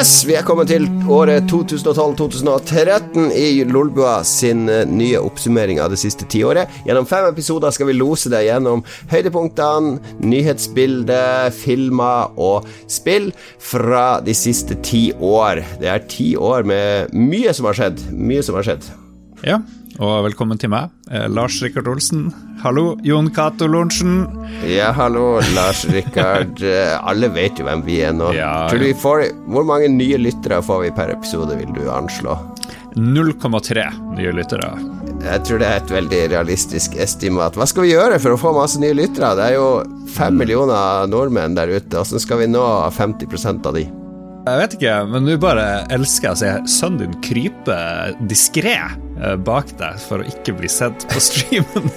Yes, vi er kommet til året 2012-2013 i Lolbua sin eh, nye oppsummering av det siste tiåret. Gjennom fem episoder skal vi lose deg gjennom høydepunktene, nyhetsbildet, filmer og spill fra de siste ti år. Det er ti år med mye som har skjedd. Mye som har skjedd. Ja, og velkommen til meg, eh, Lars Rikard Olsen. Hallo, Jon Cato Lorentzen. Ja, hallo, Lars Rikard. Eh, alle vet jo hvem vi er nå. Ja, Tror du ja. vi får, hvor mange nye lyttere får vi per episode, vil du anslå? 0,3 nye lyttere. Jeg tror det er et veldig realistisk estimat. Hva skal vi gjøre for å få masse nye lyttere? Det er jo fem millioner nordmenn der ute. Hvordan skal vi nå 50% av de? Jeg vet ikke, men nå bare elsker jeg å se sønnen din krype diskré bak deg for å ikke bli sett på streamen.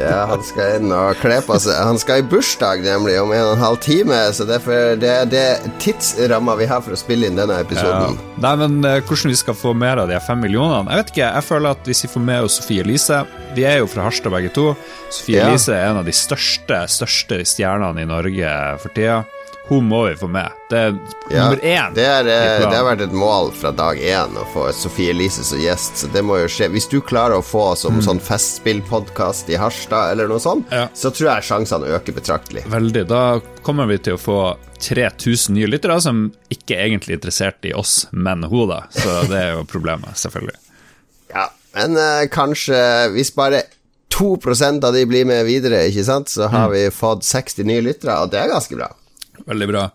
Ja, han skal inn og kle på seg. Han skal i bursdag, nemlig, om en og en halv time. Så derfor, det er det tidsramma vi har for å spille inn denne Ja. episoden. Nei, men eh, hvordan vi skal få mer av de fem millionene? Jeg vet ikke, jeg føler at hvis vi får med oss Sofie Elise Vi er jo fra Harstad begge to. Sofie Ja. Er en av de største, største stjernene i Norge for tida. Hun må vi få med. Det er Ja, nummer én. det, er, eh, det har vært et mål fra dag én å få Sofie Elise som gjest, så det må jo skje. Hvis du klarer å få oss som sånn festspillpodkast i Harstad eller noe sånt, Ja. så tror jeg sjansene øker betraktelig. Veldig. Da kommer vi til å få 3000 nye lyttere som ikke er egentlig interessert i oss, men hun, da. Så det er jo problemet, selvfølgelig. Ja, men uh, kanskje hvis bare 2% av de blir med videre, ikke sant, så har vi fått 60 nye lyttere, og det er ganske bra. Veldig bra.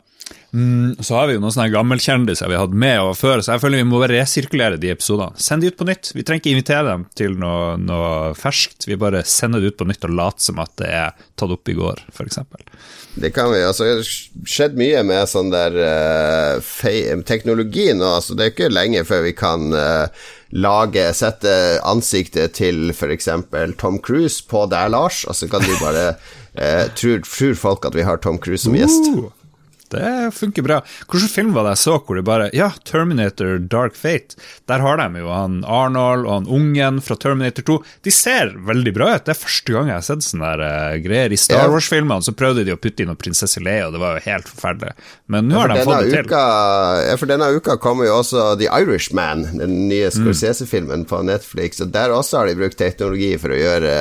Mm, så har vi jo noen sånne gammelkjendiser vi har hatt med og før, så jeg føler vi må bare resirkulere de episodene. Send de ut på nytt. Vi trenger ikke invitere dem til noe, noe ferskt. Vi bare sender det ut på nytt og later som at det er tatt opp i går, f.eks. Det kan vi. Altså, det har skjedd mye med sånn der uh, teknologi nå. Altså, det er ikke lenge før vi kan uh, lage Sette ansiktet til f.eks. Tom Cruise på der, Lars, og så kan du bare eh, tror, tror folk at vi har Tom Cruise som gjest. Uh, det funker bra. Hvilken film var det jeg så hvor de bare Ja, Terminator Dark Fate. Der har de jo han Arnold og han ungen fra Terminator 2. De ser veldig bra ut. Det er første gang jeg har sett sånne der, eh, greier. I Star Ja. Wars-filmene så prøvde de å putte inn noe prinsesse Leia, og det var jo helt forferdelig. Men nå har For de fått det til. uka, ja, for denne uka kommer jo også The Irishman, den nye Mm. Scorsese-filmen på Netflix. Og Der også har de brukt teknologi for å gjøre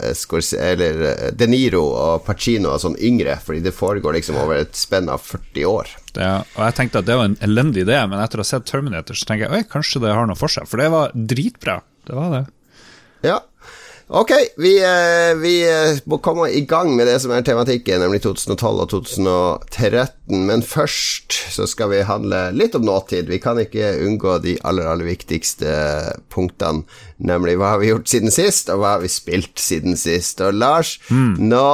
uh, Scorsese, eller, eh, De Niro og Pacino sånn yngre, fordi det foregår liksom over et spenn av 40 år. Ja, og jeg tenkte at det var en elendig idé, men etter å ha sett Terminator, så tenker jeg oi, kanskje det har noe for seg. For det var dritbra. Det var det. Ja. Ok, vi, eh, vi eh, må komme i gang med det som er tematikken, nemlig 2012 og 2013. Men først så skal vi handle litt om nåtid. Vi kan ikke unngå de aller, aller viktigste punktene. Nemlig hva har vi gjort siden sist, og hva har vi spilt siden sist. Og Lars, nå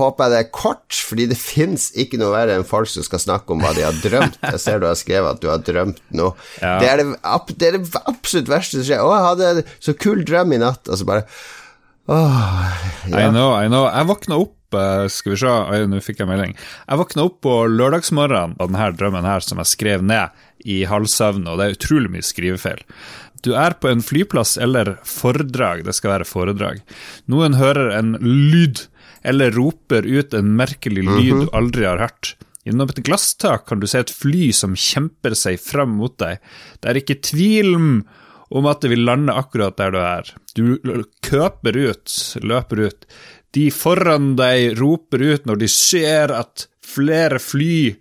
håper jeg det er kort, fordi det fins ikke noe verre enn folk som skal snakke om hva de har drømt. Jeg ser du har skrevet at du har drømt noe. Ja. Det, er det, det er det absolutt verste som skjer. Å, jeg hadde så kul drøm i natt, og så bare Åh, I know, I know. Jeg våkna opp eh, Skal vi se, Oi, nå fikk jeg melding. Jeg våkna opp på lørdagsmorgenen av denne drømmen her som jeg skrev ned i halvsøvn, og det er utrolig mye skrivefeil. Du er på en flyplass eller foredrag, det skal være foredrag. Noen hører en lyd, eller roper ut en merkelig lyd du aldri har hørt. Gjennom et glasstak kan du se et fly som kjemper seg fram mot deg. Det er ikke tvil om at det vil lande akkurat der du er. Du køper ut, løper ut. De foran deg roper ut når de ser at flere fly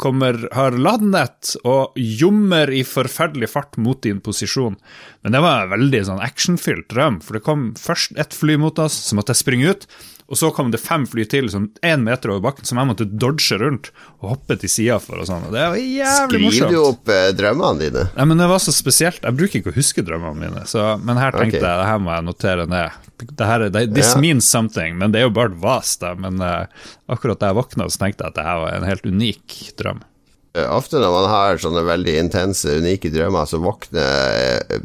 kommer, har landet og jommer i forferdelig fart mot din posisjon. Men det var en veldig sånn actionfylt drøm, for det kom først ett fly mot oss, så måtte jeg springe ut, og så kom det fem fly til, som én meter over bakken, som jeg måtte dodge rundt og hoppe til sida for og sånn. Og det var jævlig morsomt. Skriver du opp eh, drømmene dine? Nei, men det var så spesielt. Jeg bruker ikke å huske drømmene mine, så, men her tenkte okay. jeg det her må jeg notere ned. Det her, er- det, this Ja. means something, men det er jo bare et vas, da. Men eh, akkurat da jeg våkna, så tenkte jeg at det her var en helt unik drøm. Eh, Ofte når man har sånne veldig intense, unike drømmer, så våkner eh,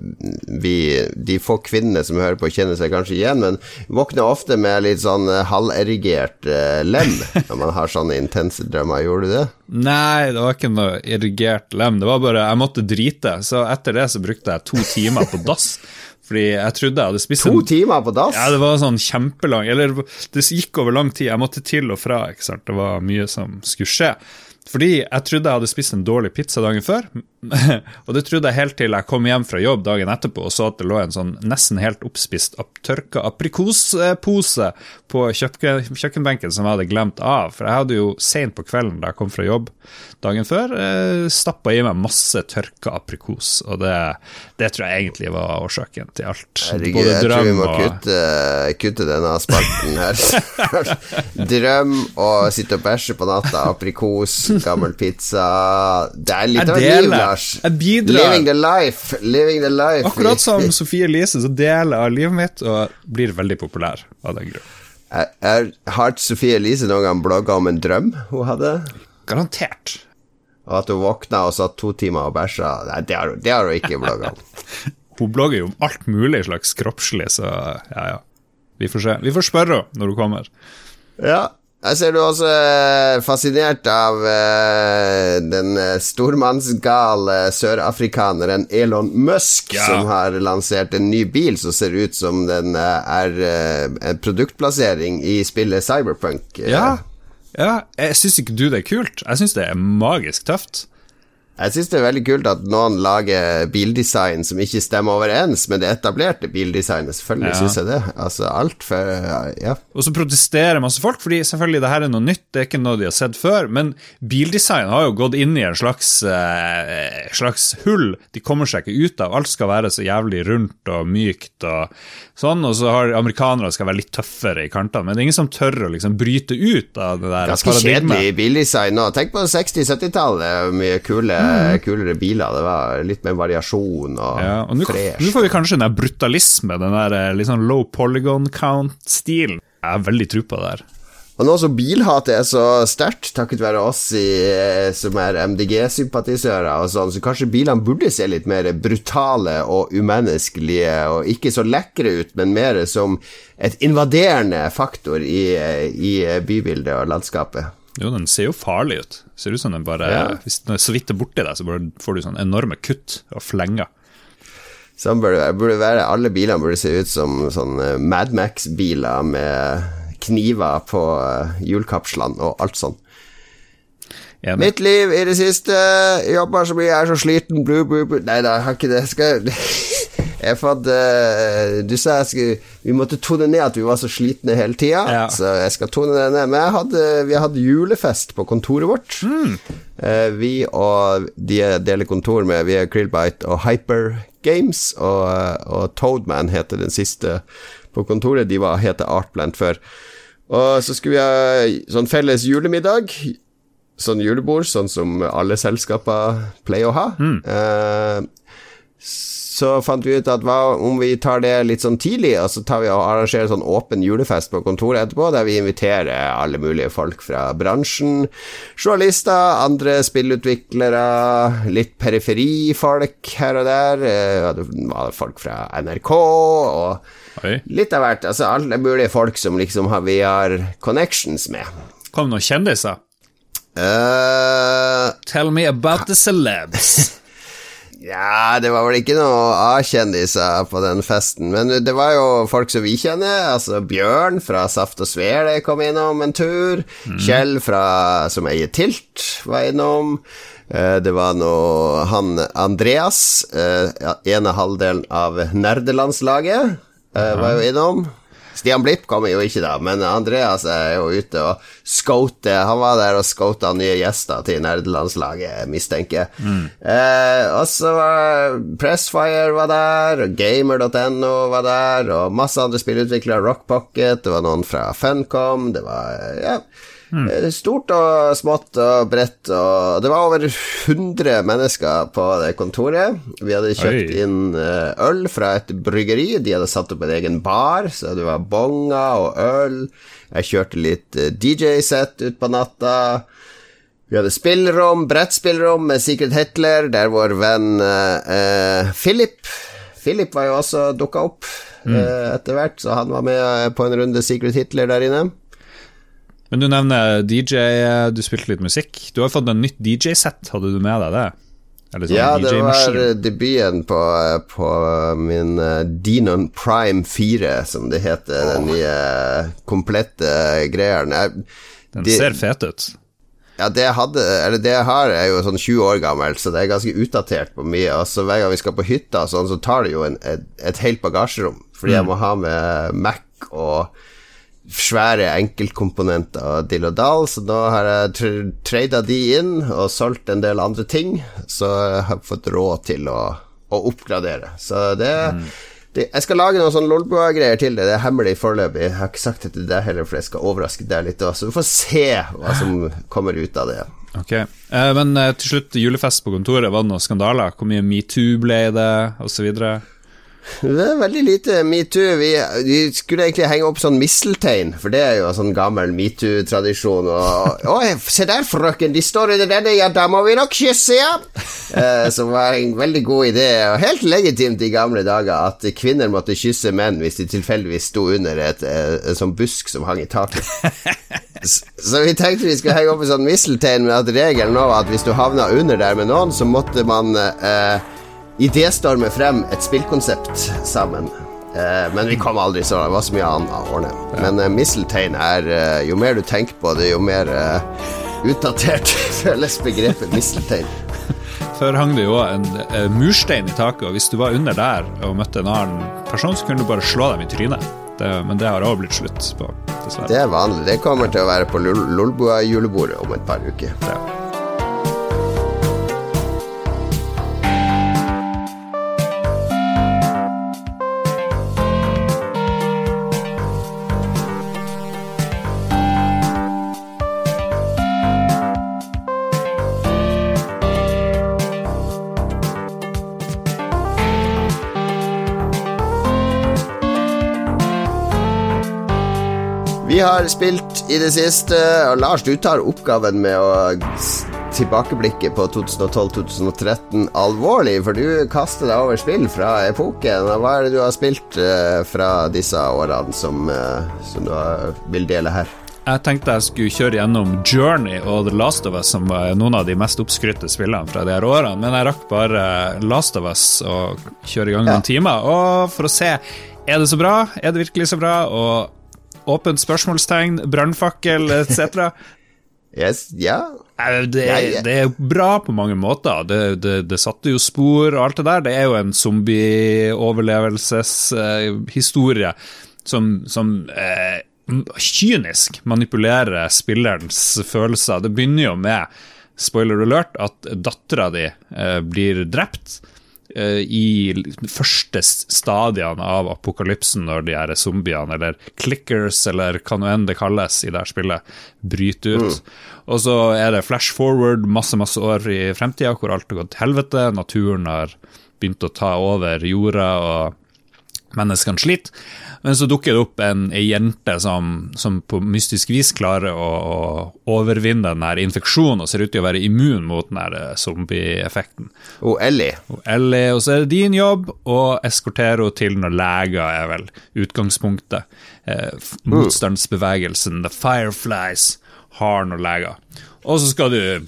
vi De få kvinnene som hører på, kjenner seg kanskje igjen, men våkner ofte med litt sånn eh, halverigert lem når man har sånne intense drømmer. Gjorde du det? Nei, det var ikke noe erigert lem. Det var bare Jeg måtte drite, så etter det så brukte jeg to timer på dass. Fordi jeg trodde jeg hadde spist To en timer på dass? Ja, det var sånn kjempelang Eller det gikk over lang tid. Jeg måtte til og fra, ikke sant. Det var mye som skulle skje. Fordi jeg trodde jeg hadde spist en dårlig pizza dagen før, og det trodde jeg helt til jeg kom hjem fra jobb dagen etterpå og så at det lå en sånn nesten helt oppspist tørka aprikospose på kjøkken, kjøkkenbenken som jeg hadde glemt av. For jeg hadde jo seint på kvelden da jeg kom fra jobb dagen før, eh, stappa i meg masse tørka aprikos. Og det, det, tror jeg egentlig var årsaken til alt. Herregud, jeg tror vi må og... kutte, kutte, denne spalten her. drøm og sitte og bæsje på natta, aprikos, gammel pizza Det er litt av et liv, Lars. Jeg bidrar. Living the life. Living the life. Akkurat som Sofie Elise, så deler jeg livet mitt og blir veldig populær av den grunn. Har Sofie Elise noen gang blogga om en drøm hun hadde? Garantert. Og at hun våkna og satt to timer og bæsja? Nei, det har, det har hun ikke blogga om. hun blogger jo om alt mulig slags kroppslig, så ja, ja. Vi får se. Vi får spørre henne når hun kommer. Ja, jeg ser du også er fascinert av uh, den eh, stormannsgale sørafrikaneren Elon Musk, ja. som har lansert en ny bil som ser ut som den uh, er uh, en produktplassering i spillet Cyberpunk. Ja, ja. jeg syns ikke du det er kult. Jeg syns det er magisk tøft. Jeg syns det er veldig kult at noen lager bildesign som ikke stemmer overens med det etablerte bildesignet. Selvfølgelig ja. syns jeg det. Altså alt for Ja. Og så protesterer masse folk, fordi selvfølgelig det her er noe nytt, det er ikke noe de har sett før. Men bildesign har jo gått inn i en slags, eh, slags hull de kommer seg ikke ut av. Alt skal være så jævlig rundt og mykt og sånn, og så har amerikanere skal være litt tøffere i kantene. Men det er ingen som tør å liksom bryte ut av det der Ganske kjedelig bildesign nå. Tenk på 60-70-tallet, mye kule mm. Kulere biler. Det var litt mer variasjon og, ja, og fresh. Nå får vi kanskje den der brutalisme, den der eh, litt sånn low polygon count-stilen. Jeg har veldig tro på det der. Og nå som bilhatet er så sterkt, takket være oss i, eh, som er MDG-sympatisører og sånn, så kanskje bilene burde se litt mer brutale og umenneskelige og ikke så lekre ut, men mer som et invaderende faktor i, eh, i bybildet og landskapet. Jo, den ser jo farlig ut. Ser ut som den bare ja. Hvis den er så vidt er borti deg, så får du sånn enorme kutt og flenger. Sånn burde det være. Burde være. Alle bilene burde se ut som sånn Madmax-biler med kniver på eh, hjulkapslene og alt sånn. Mitt liv i det siste Jobber så mye, jeg er så sliten blu, blu, blu. Nei da, jeg har ikke det. Skal Jeg fått uh, Du sa jeg skulle, vi måtte tone ned at vi var så slitne hele tida, ja. så jeg skal tone det ned. Men hadde, vi hadde julefest på kontoret vårt. Mm. Uh, vi og de deler kontor med Vi er Krillbite og Hyper Games, og, og Toadman heter den siste på kontoret. De var, heter Artplant før. Og så skulle vi ha sånn felles julemiddag sånn julebord, sånn som alle selskaper pleier å ha. Mm. Uh, så fant vi ut at hva om vi tar det litt sånn tidlig, og så tar vi og arrangerer sånn åpen julefest på kontoret etterpå, der vi inviterer alle mulige folk fra bransjen. Journalister, andre spillutviklere, litt periferifolk her og der. Eh, det var folk fra NRK og Oi. litt av hvert. Altså alle mulige folk som liksom har, vi har connections med. Kom noen kjendiser? Uh, Tell me about the celebs. Ja, det var vel ikke noe A-kjendiser på den festen, men det var jo folk som vi kjenner. Altså Bjørn fra Saft og Svele kom innom en tur. Mm. Kjell fra, som eier Tilt, var innom. Eh, det var nå han Andreas, eh, ene halvdelen av nerdelandslaget, eh, var jo innom. Stian Blipp kommer jo ikke, da, men Andreas er jo ute og scouter. Han var der og scouta nye gjester til nerdelandslaget, mistenker jeg. Mm. Eh, og så var Pressfire var der, og Gamer.no var der, og masse andre spillutviklere. Rock Pocket, det var noen fra Funcom, det var Ja. Mm. Stort og smått og bredt, og det var over 100 mennesker på det kontoret. Vi hadde kjøpt Oi. inn eh, øl fra et bryggeri, de hadde satt opp en egen bar, så det var bonger og øl. Jeg kjørte litt eh, DJ-sett ut på natta. Vi hadde spillrom, brettspillrom med Secret Hitler, der vår venn eh, Philip Philip var jo også dukka opp mm. eh, etter hvert, så han var med på en runde Secret Hitler der inne. Men du nevner DJ, du spilte litt musikk. Du har fått en nytt DJ-sett, hadde du med deg det? Sånn ja, det var debuten på, på min uh, Denon Prime 4, som det heter. Oh. Den nye komplette greia. Den de, ser fet ut. Ja, det jeg, hadde, eller det jeg har, er jo sånn 20 år gammelt, så det er ganske utdatert på mye. Og så hver gang vi skal på hytta, sånn, så tar det jo en, et, et helt bagasjerom, fordi jeg må ha med Mac og svære enkeltkomponenter og dill og dall, så da har jeg tr de inn og solgt en del andre ting, så jeg har fått råd til å, å oppgradere. Så det, mm. det Jeg skal lage noen sånn Lolbua-greier til det, det er hemmelig foreløpig. Jeg har ikke sagt det til deg heller, for jeg skal overraske deg litt òg, Så vi får se hva som kommer ut av det. Ok, eh, Men eh, til slutt, julefest på kontoret, var det noen skandaler? Hvor mye metoo ble det, osv.? Det er veldig lite metoo. Vi, vi, skulle egentlig henge opp sånn misteltein, for det er jo sånn gammel metoo-tradisjon. Og, å, se der, frøken, de står under denne, ja, da må vi nok kysse, ja! Eh, som var en veldig god idé, og helt legitimt i gamle dager, at kvinner måtte kysse menn hvis de tilfeldigvis sto under et, et, eh, sånn busk som hang i taket. Så vi tenkte vi skulle henge opp en sånn misteltein, men at regelen nå var at hvis du havna under der med noen, så måtte man eh, idéstorme frem et spillkonsept sammen. Eh, men vi kom aldri så Det var så mye annet å ordne. Ja. Men eh, misteltein er eh, Jo mer du tenker på det, jo mer utdatert føles begrepet misteltein. Før hang det jo en murstein i taket, og hvis du var under der og møtte en annen person, så kunne du bare slå dem i trynet. Det, men det har også blitt slutt på, dessverre. Det er vanlig. Det kommer til å være på Lolbua-julebordet om et par uker. Ja. Har spilt i det siste. Og Lars, du tar oppgaven med å tilbakeblikke på 2012-2013 alvorlig, for du kaster deg over spill fra epoken. Hva er det du har spilt uh, fra disse årene som, uh, som du vil dele her? Jeg tenkte jeg skulle kjøre gjennom Journey og The Last of Us, som var noen av de mest oppskrytte spillene fra de her årene, men jeg rakk bare Last of Us og kjøre i gang noen ja. timer. Og for å se er det så bra, er det virkelig så bra, og Åpent spørsmålstegn, brannfakkel etc. yes, ja. Det, det, er bra på mange måter. Det, det, det, satte jo spor og alt det der. Det er jo en zombie-overlevelseshistorie uh, som, som uh, kynisk manipulerer spillerens følelser. Det begynner jo med, spoiler alert, at dattera di uh, blir drept. Eh, i første stadiene av apokalypsen, når de her zombiene, eller clickers, eller hva nå enn det kalles i det her spillet, bryter ut. Mm. Og så er det flash forward masse, masse år i fremtida, hvor alt har gått til helvete. Naturen har begynt å ta over jorda, og menneskene sliter. Men så dukker det opp en, en jente som, som, på mystisk vis klarer å, å overvinne denne infeksjonen og ser ut til å være immun mot den zombie-effekten. Og Ellie. Og Ellie, og så er det din jobb å eskortere henne til når leger, er vel utgangspunktet. Eh, motstandsbevegelsen, The Fireflies, har noen leger. Og så skal du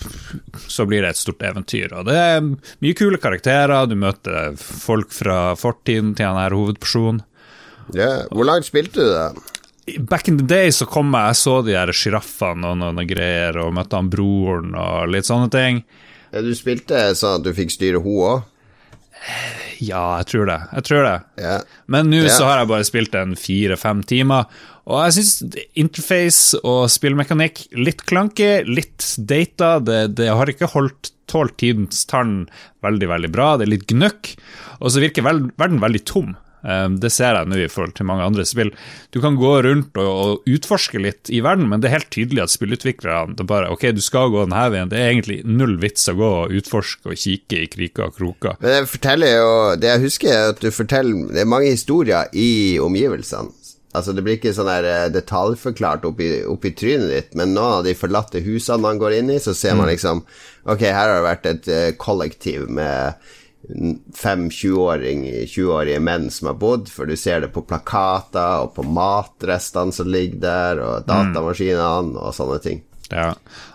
Så blir det et stort eventyr. Og det er mye kule karakterer. Du møter folk fra fortiden til denne hovedpersonen. Yeah. Hvor langt spilte du det? Back in the day så kom jeg, jeg så de her sjiraffene og noen greier, og møtte han broren og litt sånne ting. Ja, du spilte sånn at du fikk styre ho òg? Ja, jeg tror det. Jeg tror det. Yeah. Men nå yeah. så har jeg bare spilt en fire-fem timer, og jeg syns interface og spillmekanikk litt klanky, litt data. Det, det har ikke holdt tålt tidens tann veldig, veldig bra. Det er litt gnøkk, og så virker verden veldig tom. Ehm, det ser jeg nå i forhold til mange andre spill. Du kan gå rundt og, utforske litt i verden, men det er helt tydelig at spillutviklerne bare Ok, du skal gå denne veien. Det er egentlig null vits å gå og utforske og kikke i kriker og kroker. Men det forteller jo Det jeg husker, er at du forteller Det er mange historier i omgivelsene. Altså Det blir ikke sånn der eh, detaljforklart oppi, oppi trynet ditt, men noen av de forlatte husene man går inn i, så ser man mm. liksom Ok, her har det vært et uh, kollektiv med fem 20-årige menn som har bodd, for du ser det på plakater og på matrestene som ligger der, og datamaskinene og sånne ting. Ja,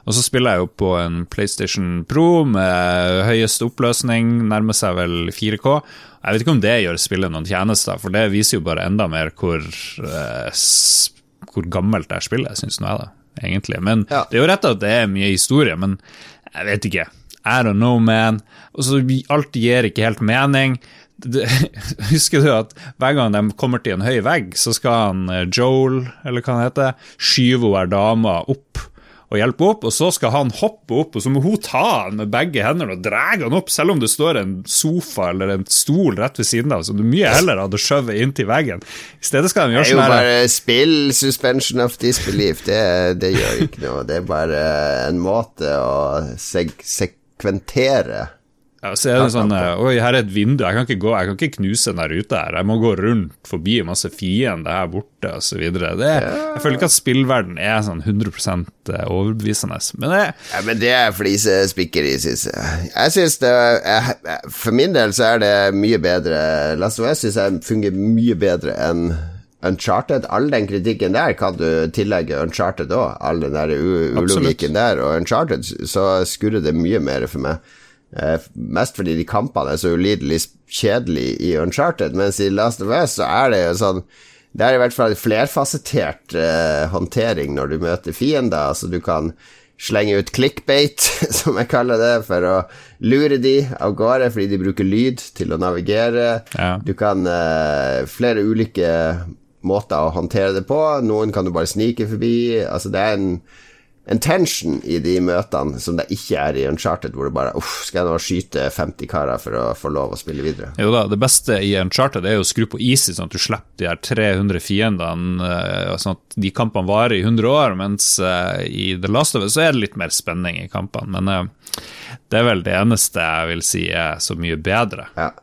og så spiller jeg jo på en PlayStation Pro med høyest oppløsning, nærmer seg vel 4K. Jeg vet ikke om det gjør spillet noen tjenester, for det viser jo bare enda mer hvor, eh, hvor gammelt det er spillet, syns nå jeg, da. egentlig. Men Ja. det er jo rett at det er mye historie, men jeg vet ikke. I don't know, man. Og så Alt gir ikke helt mening. Det, husker du at hver gang de kommer til en høy vegg, så skal han eh, Joel, eller hva han heter, skyve hun dame dama opp og hjelpe opp, og så skal han hoppe opp, og så må hun ta han med begge hendene og dra han opp, selv om det står en sofa eller en stol rett ved siden av, som du mye heller hadde skjøvet inntil veggen. I stedet skal de Det er jo sånn bare spill suspension of disbelief. Det, det gjør ikke noe. Det er bare en måte å sek sekventere Ja, så er det sånn eh, Oi, her er et vindu, jeg kan ikke gå, jeg kan ikke knuse den der ute her. Jeg må gå rundt forbi masse fiender her borte, videre. Jeg føler ikke at spillverden er sånn 100% overbevisende. Men det, Ja, men det er flisespikkeri, syns jeg. Jeg synes det jeg, For min del så er det mye bedre Last of Us syns jeg fungerer mye bedre enn Uncharted. All den kritikken der kan du tillegge Uncharted òg. All den der ulogikken der. Og Uncharted så skurrer det mye mer for meg. Eh, mest fordi de kampene er så ulidelig kjedelige i Uncharted, mens i Last of Us så er det jo sånn det er i hvert fall flerfasettert eh, håndtering når du møter fiender. Altså du kan slenge ut clickbait, som jeg kaller det, for å lure de av gårde fordi de bruker lyd til å navigere. Ja. Du kan eh, flere ulike måter å håndtere det på. Noen kan du bare snike forbi. Altså det er en en tension i de møtene som det ikke er i Uncharted, hvor du bare uff, skal jeg nå skyte 50 karer for å få lov å spille videre? jo da, det beste i Uncharted er jo å skru på easy, sånn at du slipper de her 300 fiendene, eh, sånn at de kampene varer i 100 år, mens eh, i The Last of Us så er det litt mer spenning i kampene. Men eh, det er vel det eneste jeg vil si er så mye bedre. Ja.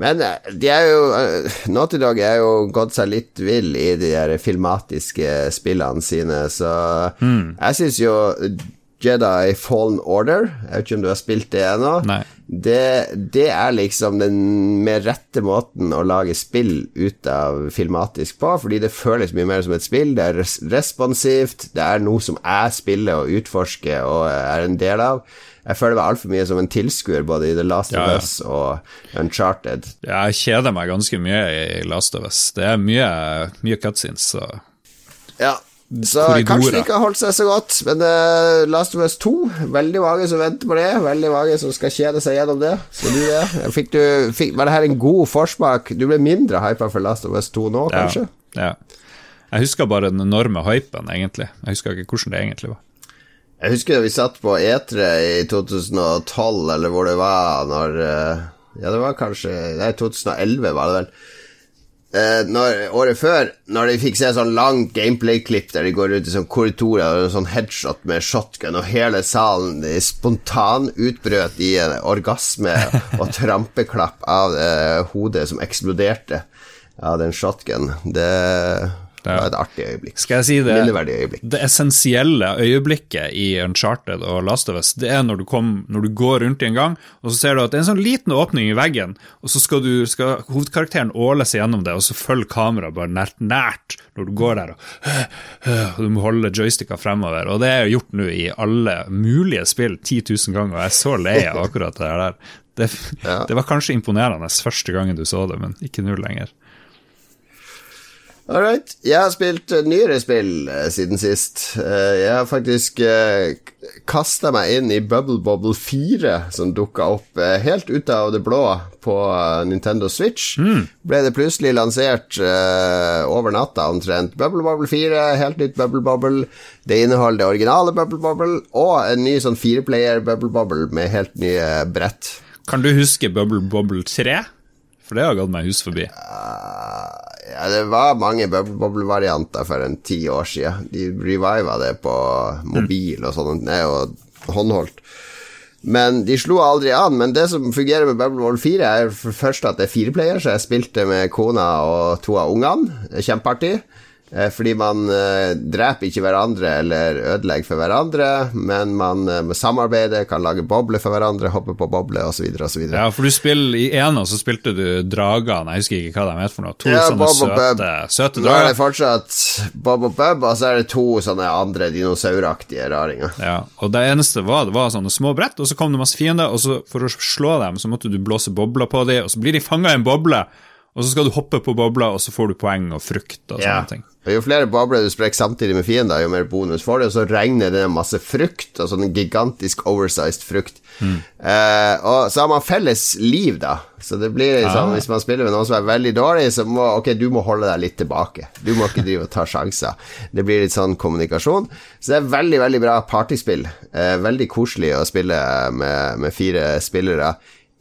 Men eh, de er jo eh, Naughty Dog er jo gått seg litt vill i de der filmatiske spillene sine, så jeg syns jo Jedi Fallen Order Jeg vet ikke om du har spilt det ennå. Det, det er liksom den mer rette måten å lage spill ut av filmatisk på, fordi det føles mye mer som et spill. Det er responsivt, det er noe som jeg spiller og utforsker og er en del av. Jeg føler meg altfor mye som en tilskuer både i The Last Ja, of. Us og Uncharted. Jeg kjeder meg ganske mye i Last of Us. Det er mye, mye cutscenes, så Ja, så Korridorer. kanskje det ikke har holdt seg så godt, men uh, Last of Us 2 Veldig mange som venter på det. Veldig mange som skal kjede seg gjennom det. Du? Fikk du, fikk, var det her en god forsmak? Du ble mindre hypa for Last of Us 2 nå, kanskje? Ja, ja. Jeg husker bare den enorme hypen, egentlig. Jeg husker ikke hvordan det egentlig var. Jeg husker vi satt på E3 i 2012, eller hvor det var når eh, Ja, det var kanskje Nei, 2011 var det vel. Eh, når, året før, når de fikk se sånn langt gameplay-klipp der de går ut i sånn korridorer og sånn headshot med shotgun, og hele salen de spontanutbrøt i en orgasme og trampeklapp av eh, hodet som eksploderte av den shotgun, det Ja. var et artig øyeblikk. Skal jeg si det? Øyeblikk. Det essensielle øyeblikket i Uncharted og Last of Us, det er når du, kom, når du går rundt i en gang, og så ser du at det er en sånn liten åpning i veggen, og så skal, du, skal hovedkarakteren åle seg gjennom det, og så følger kameraet bare nært, nært når du går der, og, du må holde joysticka fremover. Og det er jo gjort nå i alle mulige spill 10 000 ganger, og jeg er så lei av akkurat det der. Det, det var kanskje imponerende første gangen du så det, men ikke nå lenger. All right. Jeg har spilt eh, nyere spill eh, siden sist. Eh, jeg har faktisk kasta meg inn i Bubble Bobble 4, som dukka opp helt ut av det blå på Nintendo Switch. Ble det plutselig lansert over natta omtrent. Bubble Bobble 4, helt nytt Bubble Bobble. Det inneholder det originale Bubble Bobble og en ny sånn fireplayer Bubble Bobble med helt nye brett. Kan du huske Bubble Bobble 3? For det har gått meg hus forbi. Ja, det var mange Bubble Bobble-varianter for en ti år siden. De reviva det på mobil og sånn, det er jo håndholdt. Men de slo aldri an. Men det som fungerer med Bubble Bobble 4, er for det at det er fireplayer, så jeg spilte med kona og to av ungene. Kjempeartig. Eh, Fordi man eh, dreper ikke hverandre eller ødelegger for hverandre, men man eh, samarbeider, kan lage bobler for hverandre, hoppe på bobler osv. osv. Ja, for du spiller I ena så spilte du dragene, jeg husker ikke hva de het for noe. To Ja, sånne og søte, drager. søte Nå er det fortsatt Bob og Bub, og så er det to sånne andre dinosauraktige raringer. Ja, og det eneste var, det var sånne små brett, og så kom det masse fiender, og så for å slå dem så måtte du blåse bobler på dem, og så blir de fanga i en boble, og så skal du hoppe på bobla, og så får du poeng og frukt og Ja. sånne ting. Jo flere bobler du sprekker samtidig med fiender, jo mer bonus får du, og så regner det masse frukt, altså en gigantisk oversized frukt. Eh, og så har man felles liv, da. Så det blir sånn, hvis man spiller med noen som er veldig dårlig, så må Ok, du må holde deg litt tilbake. Du må ikke drive og ta sjanser. Det blir litt sånn kommunikasjon. Så det er veldig, veldig bra partyspill. Uh, veldig koselig å spille med, med fire spillere.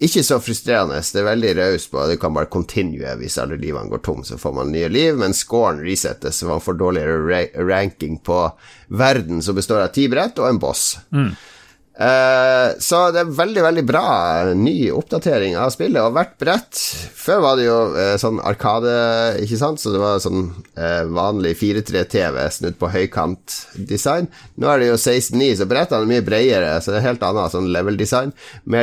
Ikke så frustrerende, det er veldig raust på. Du kan bare continue hvis alle livene går tom, så får man nye liv, men scoren resettes, så man får dårligere ra ranking på verden som består av ti brett og en boss. Eh, så det er veldig, veldig bra ny oppdatering av spillet, og hvert brett Før var det jo eh, sånn Arkade, ikke sant, så det var sånn eh, vanlig 4-3-TV snudd på høykant-design. Nå er det jo 16-9, så brettene er mye bredere, så det er helt annet sånn level-design.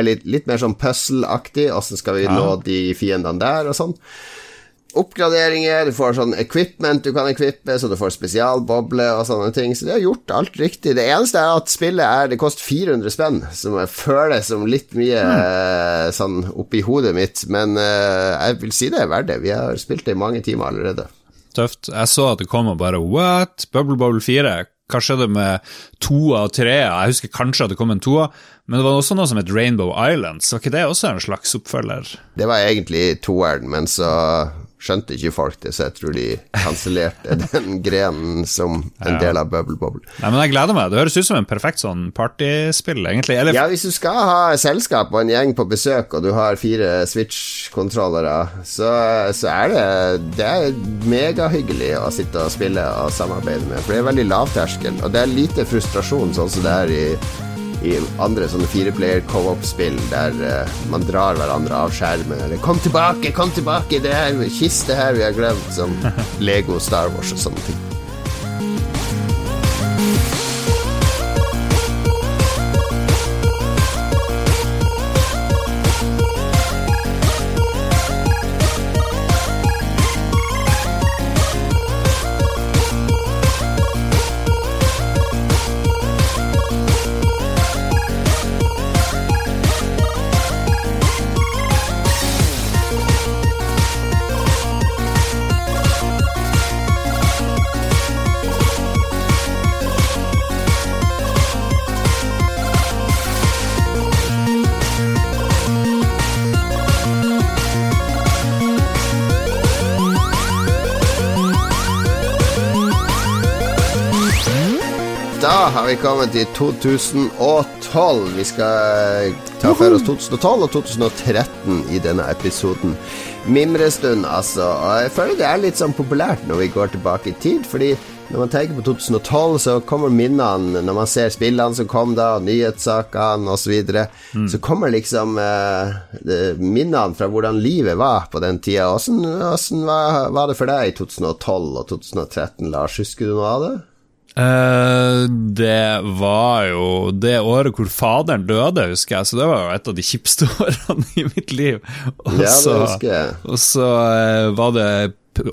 Litt, litt mer sånn puzzle-aktig, åssen skal vi nå de fiendene der, og sånn oppgraderinger, du får sånn equipment du kan equippe, så du får spesialboble og sånne ting. Så de har gjort alt riktig. Det eneste er at spillet er Det koster 400 spenn, som jeg føler som litt mye mm. sånn oppi hodet mitt, men uh, jeg vil si det er verdt det. Vi har spilt det i mange timer allerede. Tøft. Jeg så at det kom og bare What? Bubble Bobble 4? Hva skjedde med toa og trea? Jeg husker kanskje at det kom en toa, men det var også noe som het Rainbow Islands. Var ikke det også en slags oppfølger? Det var egentlig toeren, men så skjønte ikke folk det, så jeg tror de kansellerte den grenen som en del av Bubble Bobble. Nei, men jeg gleder meg. Det høres ut som en perfekt sånn partyspill, egentlig. Eller Ja, hvis du skal ha selskap og en gjeng på besøk, og du har fire Switch-kontrollere, så, så er det Det er megahyggelig å sitte og spille og samarbeide med, for det er veldig lavterskel, og det er lite frustrasjon, sånn som det er i i andre sånne fireplayer co-op-spill der uh, man drar hverandre av skjermen. Eller 'Kom tilbake, kom tilbake! Det er en kiste her vi har glemt', som Lego Star Wars og sånne ting. Kommet til 2012. Vi skal ta for oss 2012 og 2013 i denne episoden. Mimrestund, altså. Og jeg føler det er litt sånn populært når vi går tilbake i tid, fordi når man tenker på 2012, så kommer minnene når man ser spillene som kom da, nyhetssakene osv. Så, videre, så kommer liksom eh, minnene fra hvordan livet var på den tida. Åssen var, var det for deg i 2012 og 2013, Lars? Husker du noe av det? Eh, det var jo det året hvor faderen døde, husker jeg, så det var jo et av de kjipeste årene i mitt liv. Og Ja, det så, husker jeg. og så uh, var det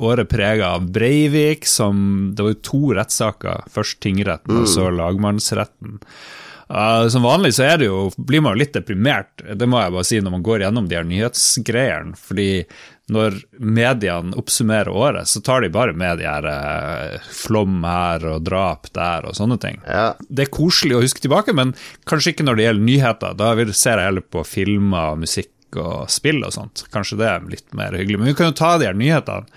året prega av Breivik, som Det var jo to rettssaker. Først tingretten, og Mm. så lagmannsretten. Uh, som vanlig så er det jo, blir man jo litt deprimert, det må jeg bare si, når man går gjennom de her nyhetsgreiene. Fordi når mediene oppsummerer året, så tar de bare med de her eh, flom her og drap der og sånne ting. Ja. Det er koselig å huske tilbake, men kanskje ikke når det gjelder nyheter. Da ser jeg heller på filmer, musikk og spill og sånt. Kanskje det er litt mer hyggelig. Men vi kan jo ta de her nyhetene.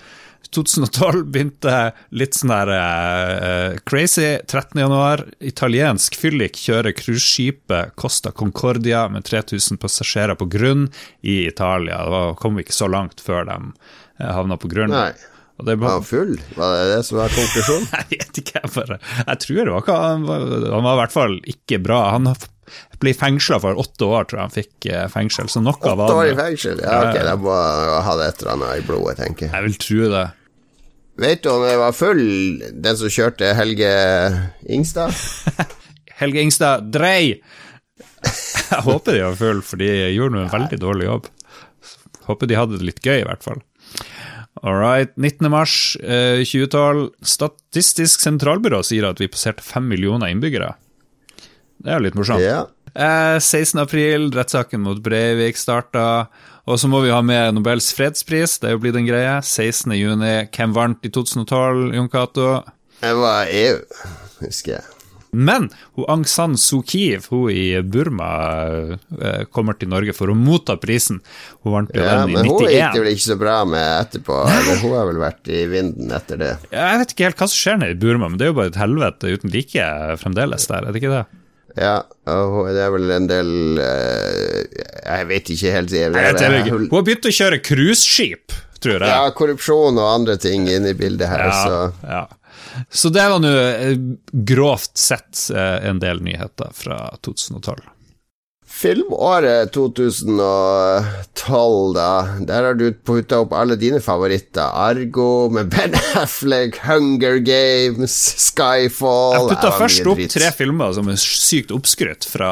2012 begynte litt sånn der uh, crazy. 13. januar, italiensk fyllik kjører cruiseskipet Costa Concordia med 3000 passasjerer på grunn i Italia. Det var, kom ikke så langt før de eh, havna på grunn. Nei. Og det Var han full? Var det det som var konklusjonen? jeg vet ikke, jeg bare Jeg tror det var ikke Han var, han var i hvert fall ikke bra. Han ble fengsla for åtte år, tror jeg han fikk fengsel. Så noe Åtte var år i fengsel? Ja, ok, da må han ha det et eller annet i blodet, tenker jeg. Jeg vil tro det. Vet du om jeg var full, den som kjørte Helge Ingstad? Helge Ingstad, drei! Jeg håper de var full, for de gjorde nå en veldig dårlig jobb. Håper de hadde det litt gøy, i hvert fall. All right. 19. mars eh, 2012. Statistisk sentralbyrå sier at vi passerte fem millioner innbyggere. Det er jo litt morsomt. Ja. Eh, 16. april, rettssaken mot Breivik starta. Og så må vi ha med Nobels fredspris, det er jo blitt en greie. 16. juni. Hvem vant i 2012, Jon Cato? Det var EU, husker jeg. Men hun Aung San Suu Kyi, hun i Burma, eh, kommer til Norge for å motta prisen. Hun vant jo Ja, den i men hun gikk det vel ikke så bra med etterpå. Eller hun har vel vært i vinden etter det. Jeg vet ikke helt hva som skjer nede i Burma, men det er jo bare et helvete uten like fremdeles der, er det ikke det? Ja, og det er vel en del eh, Jeg vet ikke helt. Jeg, Nei, jeg ikke. Hun har begynt å kjøre cruiseskip, tror jeg. Ja, korrupsjon og andre ting inne i bildet her, så Ja, ja. Så det var nå eh, grovt sett eh, en del nyheter fra 2012. Filmåret 2012, da. Der har du putta opp alle dine favoritter. Argo med Ben Affleck, Hunger Games, Skyfall Jeg putta først opp tre filmer som er sykt oppskrytt fra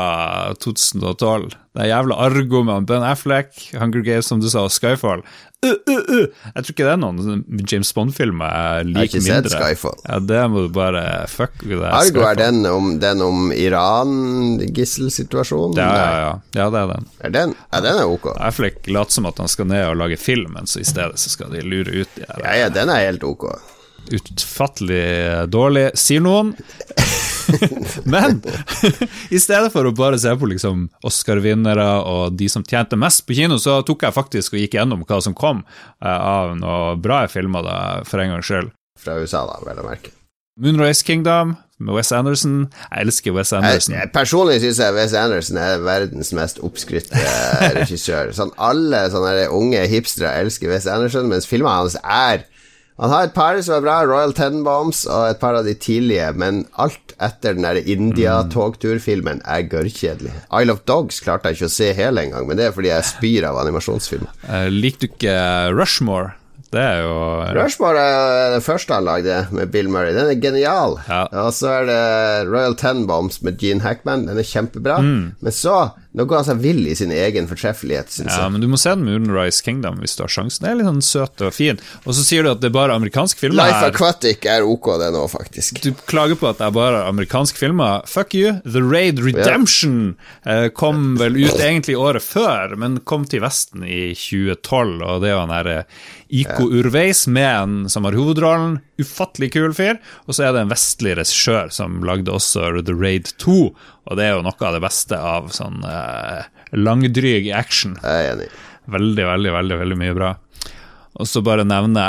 2012. Det er jævla Argo med Ben Affleck, Hunger Games, som du sa, og Skyfall. Uh, uh, uh. Jeg tror ikke det er noen James Bond-filmer jeg Jeg har liker ikke sett mindre. Skyfall. Ja, det må du bare fuck with det. Argo er den om, den om Iran-gisselsituasjonen? Ja, ja, ja. ja, det er den. Er den? Ja, den er ok. Affleck later som at han skal ned og lage film, men så i stedet så skal de lure ut de her Ja, ja, den er helt ok. utfattelig dårlig, sier noen. Men i stedet for å bare se på liksom Oscar-vinnere og de som tjente mest på kino, så tok jeg faktisk og gikk gjennom hva som kom eh, av noe bra filmer, da, for en gangs skyld. Fra USA, da, vel å merke. Moonrise Kingdom med Wes Anderson. Jeg elsker Wes Anderson. jeg, personlig syns jeg Wes Anderson er verdens mest oppskrytte regissør. Sånn Alle sånne unge hipstere elsker Wes Anderson, mens filmene hans er Han har et par som er bra, Royal Tenenbaums, og et par av de tidlige, men alt etter den der India-togturfilmen er gørrkjedelig. Isle of Dogs klarte jeg ikke å se hele engang, men det er fordi jeg spyr av animasjonsfilmer. Uh, Likte du ikke Rushmore? Det er jo Rushmore er den første han lagde, med Bill Murray. Den er genial. Ja. Og så er det Royal Tenenbaums med Gene Hackman. Den er kjempebra. Men så Nå går han seg vill i sin egen fortreffelighet, syns Ja, jeg. men du må se den Moonrise Kingdom hvis du har sjansen. Det er litt sånn søt og fin. Og så sier du at det er bare amerikanske filmer Life her. Aquatic er ok, det nå, faktisk. Du klager på at det er bare amerikanske filmer. Fuck you. The Raid Redemption ja. kom vel ut egentlig året før, men kom til Vesten i 2012, og det er jo han derre Iko Urveis med en som har hovedrollen. Ufattelig kul fyr. Og så er det en vestlig regissør som lagde også The Raid 2, og det er jo noe av det beste av sånn eh, langdryg action. Jeg er enig. Veldig, veldig, veldig veldig mye bra. Og så bare nevne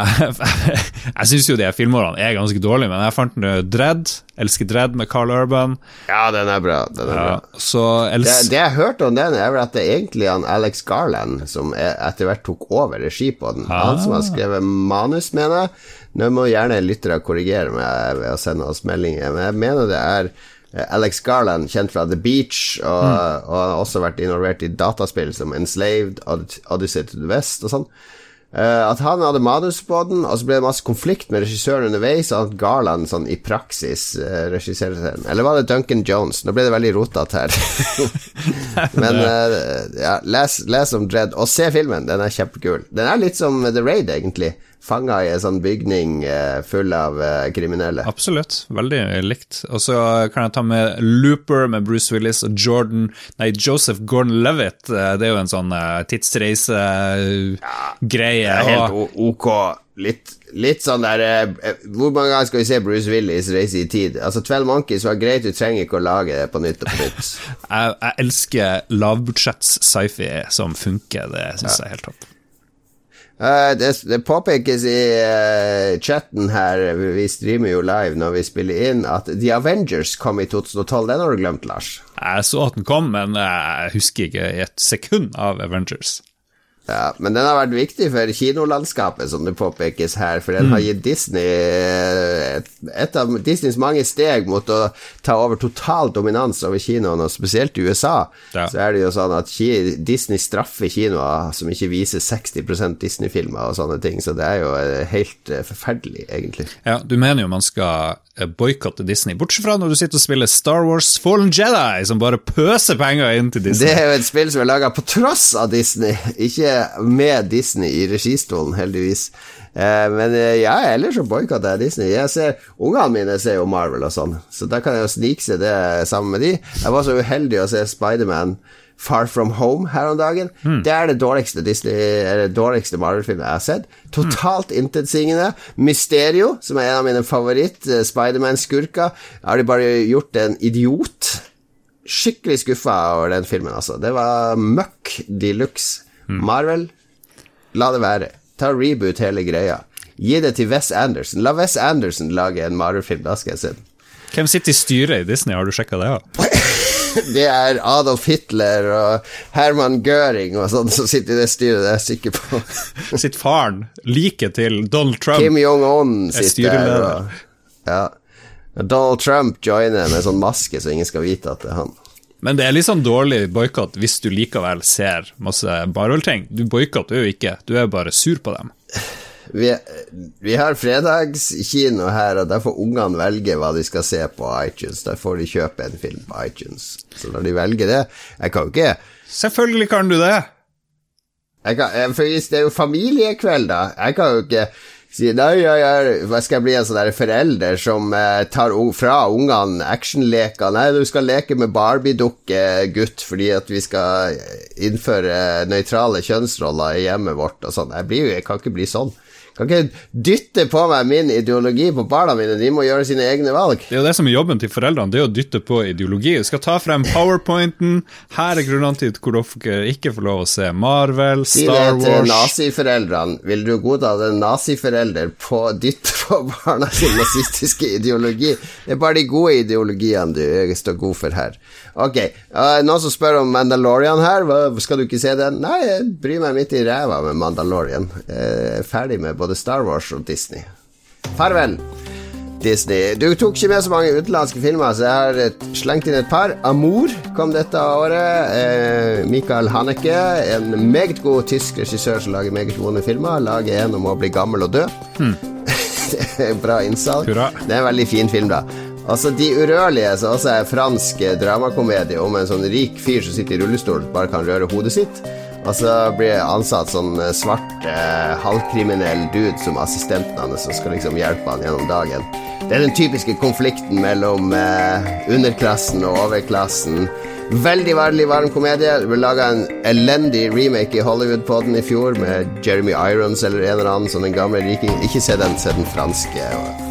Jeg syns jo de filmårene er ganske dårlige, men jeg fant nå Dredd. Elsker Dredd med Carl Urban. Ja, den er bra. Den er Ja, bra. så Det, det jeg hørte om den, er vel at det er egentlig han Alex Garland som er, etter hvert tok over regi på den. Han som har skrevet manus, mener jeg. Nå må gjerne lyttere korrigere meg ved å sende oss meldinger, men jeg mener det er eh, Alex Garland, kjent fra The Beach, og, og har også vært involvert i dataspill som Enslaved, Odyssey to the West og sånn. Eh, at han hadde manus på den, og så ble det masse konflikt med regissøren underveis, og at Garland sånn i praksis uh, regisserte den. Eller var det Duncan Jones? Nå ble det veldig rotete her. Men uh, ja, les, les om Dredd, og se filmen. Den er kjempekul. Den er litt som The Raid, egentlig. Fanga i en sånn bygning eh, full av eh, kriminelle. Absolutt. Veldig likt. Og så kan jeg ta med Looper med Bruce Willis og Jordan Nei, Joseph Gordon-Levitt. Eh, Det er jo en sånn tidsreisegreie. Er helt ok. Litt, litt sånn der eh, Hvor mange ganger skal vi se Bruce Willis reise i tid? Altså 12 Monkeys var greit, du trenger ikke å lage det på nytt og på nytt. jeg, jeg elsker lavbudsjetts sci-fi som funker. Det syns jeg er helt topp. Eh, det, påpekes i eh, chatten her, vi streamer jo live når vi spiller inn, at The Avengers kom i 2012. Den har du glemt, Lars. Jeg så at den kom, men jeg husker ikke i et sekund av Avengers. Ja, men den har vært viktig for kinolandskapet, som det påpekes her, for den har gitt Disney eh, et, et av Disneys mange steg mot å ta over total dominans over kinoen, og spesielt i USA. Ja. Så er det jo sånn at Disney straffer kinoer som ikke viser 60% Disney-filmer og sånne ting, så det er jo eh, helt eh, forferdelig, egentlig. Ja, Du mener jo man skal boikotte Disney, bortsett fra når du sitter og spiller Star Wars Fallen Jedi, som bare pøser penger inn til Disney. Det er jo et spill som er laga på tross av Disney, ikke med Disney i registolen, heldigvis. Eh, men eh, ja, ellers så boikotter jeg Disney. Jeg ser, Ungene mine ser jo Marvel og sånn, så da kan jeg jo snike seg det sammen med de. Jeg var så uheldig å se Spiderman Far From Home her om dagen. Mm. Det er det dårligste dårligste Marvel-filmen jeg har sett. Totalt intetsigende. Mysterio, som er en av mine favoritt-Spiderman-skurker, har de bare gjort en idiot. Skikkelig skuffa over den filmen, altså. Det var møkk de luxe. Mm. Marvel, la det være. Ta reboot hele greia. Gi det til Wes Anderson. La Wes Anderson lage en Marvel-film, da skal jeg se den. Hvem sitter i styret i Disney, har du sjekka det? Ja? Det er Adolf Hitler og Herman Göring og sånn som sitter i det styret, det er jeg sikker på. Sitt faren, like til Donald Trump, Kim Jong-un er sitter der. Og, ja. Donald Trump joiner med sånn maske, så ingen skal vite at det er han. Men det er litt sånn dårlig boikott hvis du likevel ser masse Marvel-ting. Du boikotter jo ikke, du er bare sur på dem. Vi, vi har fredagskino her, og der får ungene velge hva de skal se på iTunes. Der får de kjøpe en film på iTunes. Så når de velger det Jeg kan jo ikke Selvfølgelig kan du det! kan, eh, For det er jo familiekveld, da Jeg kan jo ikke si Nei, jeg jeg skal bli en sånn der forelder som eh, tar fra ungene actionleker? Nei, du skal leke med Barbie-dukke, gutt, fordi at vi skal innføre nøytrale kjønnsroller i hjemmet vårt og sånn. Jeg, jeg kan ikke bli sånn. Kan ikke dytte på meg min ideologi på barna mine, de må gjøre sine egne valg. Det er jo det som er jobben til foreldrene, det er å dytte på ideologi. Du skal ta frem powerpointen. Her er grunnene til hvor dere ikke får lov å se Marvel, Si det til Wars naziforeldrene. Vil du godta en naziforelder på dytter på barna sin nazistiske ideologi? Det er bare de gode ideologiene du står god for her. Ok, uh, noen som spør om Mandalorian her. Hva, skal du ikke se den? Nei, jeg bryr meg midt i ræva med Mandalorian. Jeg er ferdig med både Star Wars og Disney. Farvel. Disney. Du tok ikke med så mange utenlandske filmer, så jeg har slengt inn et par. Amour kom dette året. Eh, Michael Haneke, en meget god tysk regissør som lager meget gode filmer, lager en om å bli gammel og dø. er bra innsalg. Det er en veldig fin film, da. Altså De urørlige, som også er fransk dramakomedie om en sånn rik fyr som sitter i rullestol, bare kan røre hodet sitt. Og så blir jeg ansatt sånn eh, svart eh, halvkriminell dude som assistenten hans, som skal liksom hjelpe han gjennom dagen. Det er den typiske konflikten mellom eh, underklassen og overklassen. Veldig veldig varm komedie. Vi laga en elendig remake i Hollywood på den i fjor, med Jeremy Irons eller en eller annen som den gamle riking. Ikke se den, se den franske og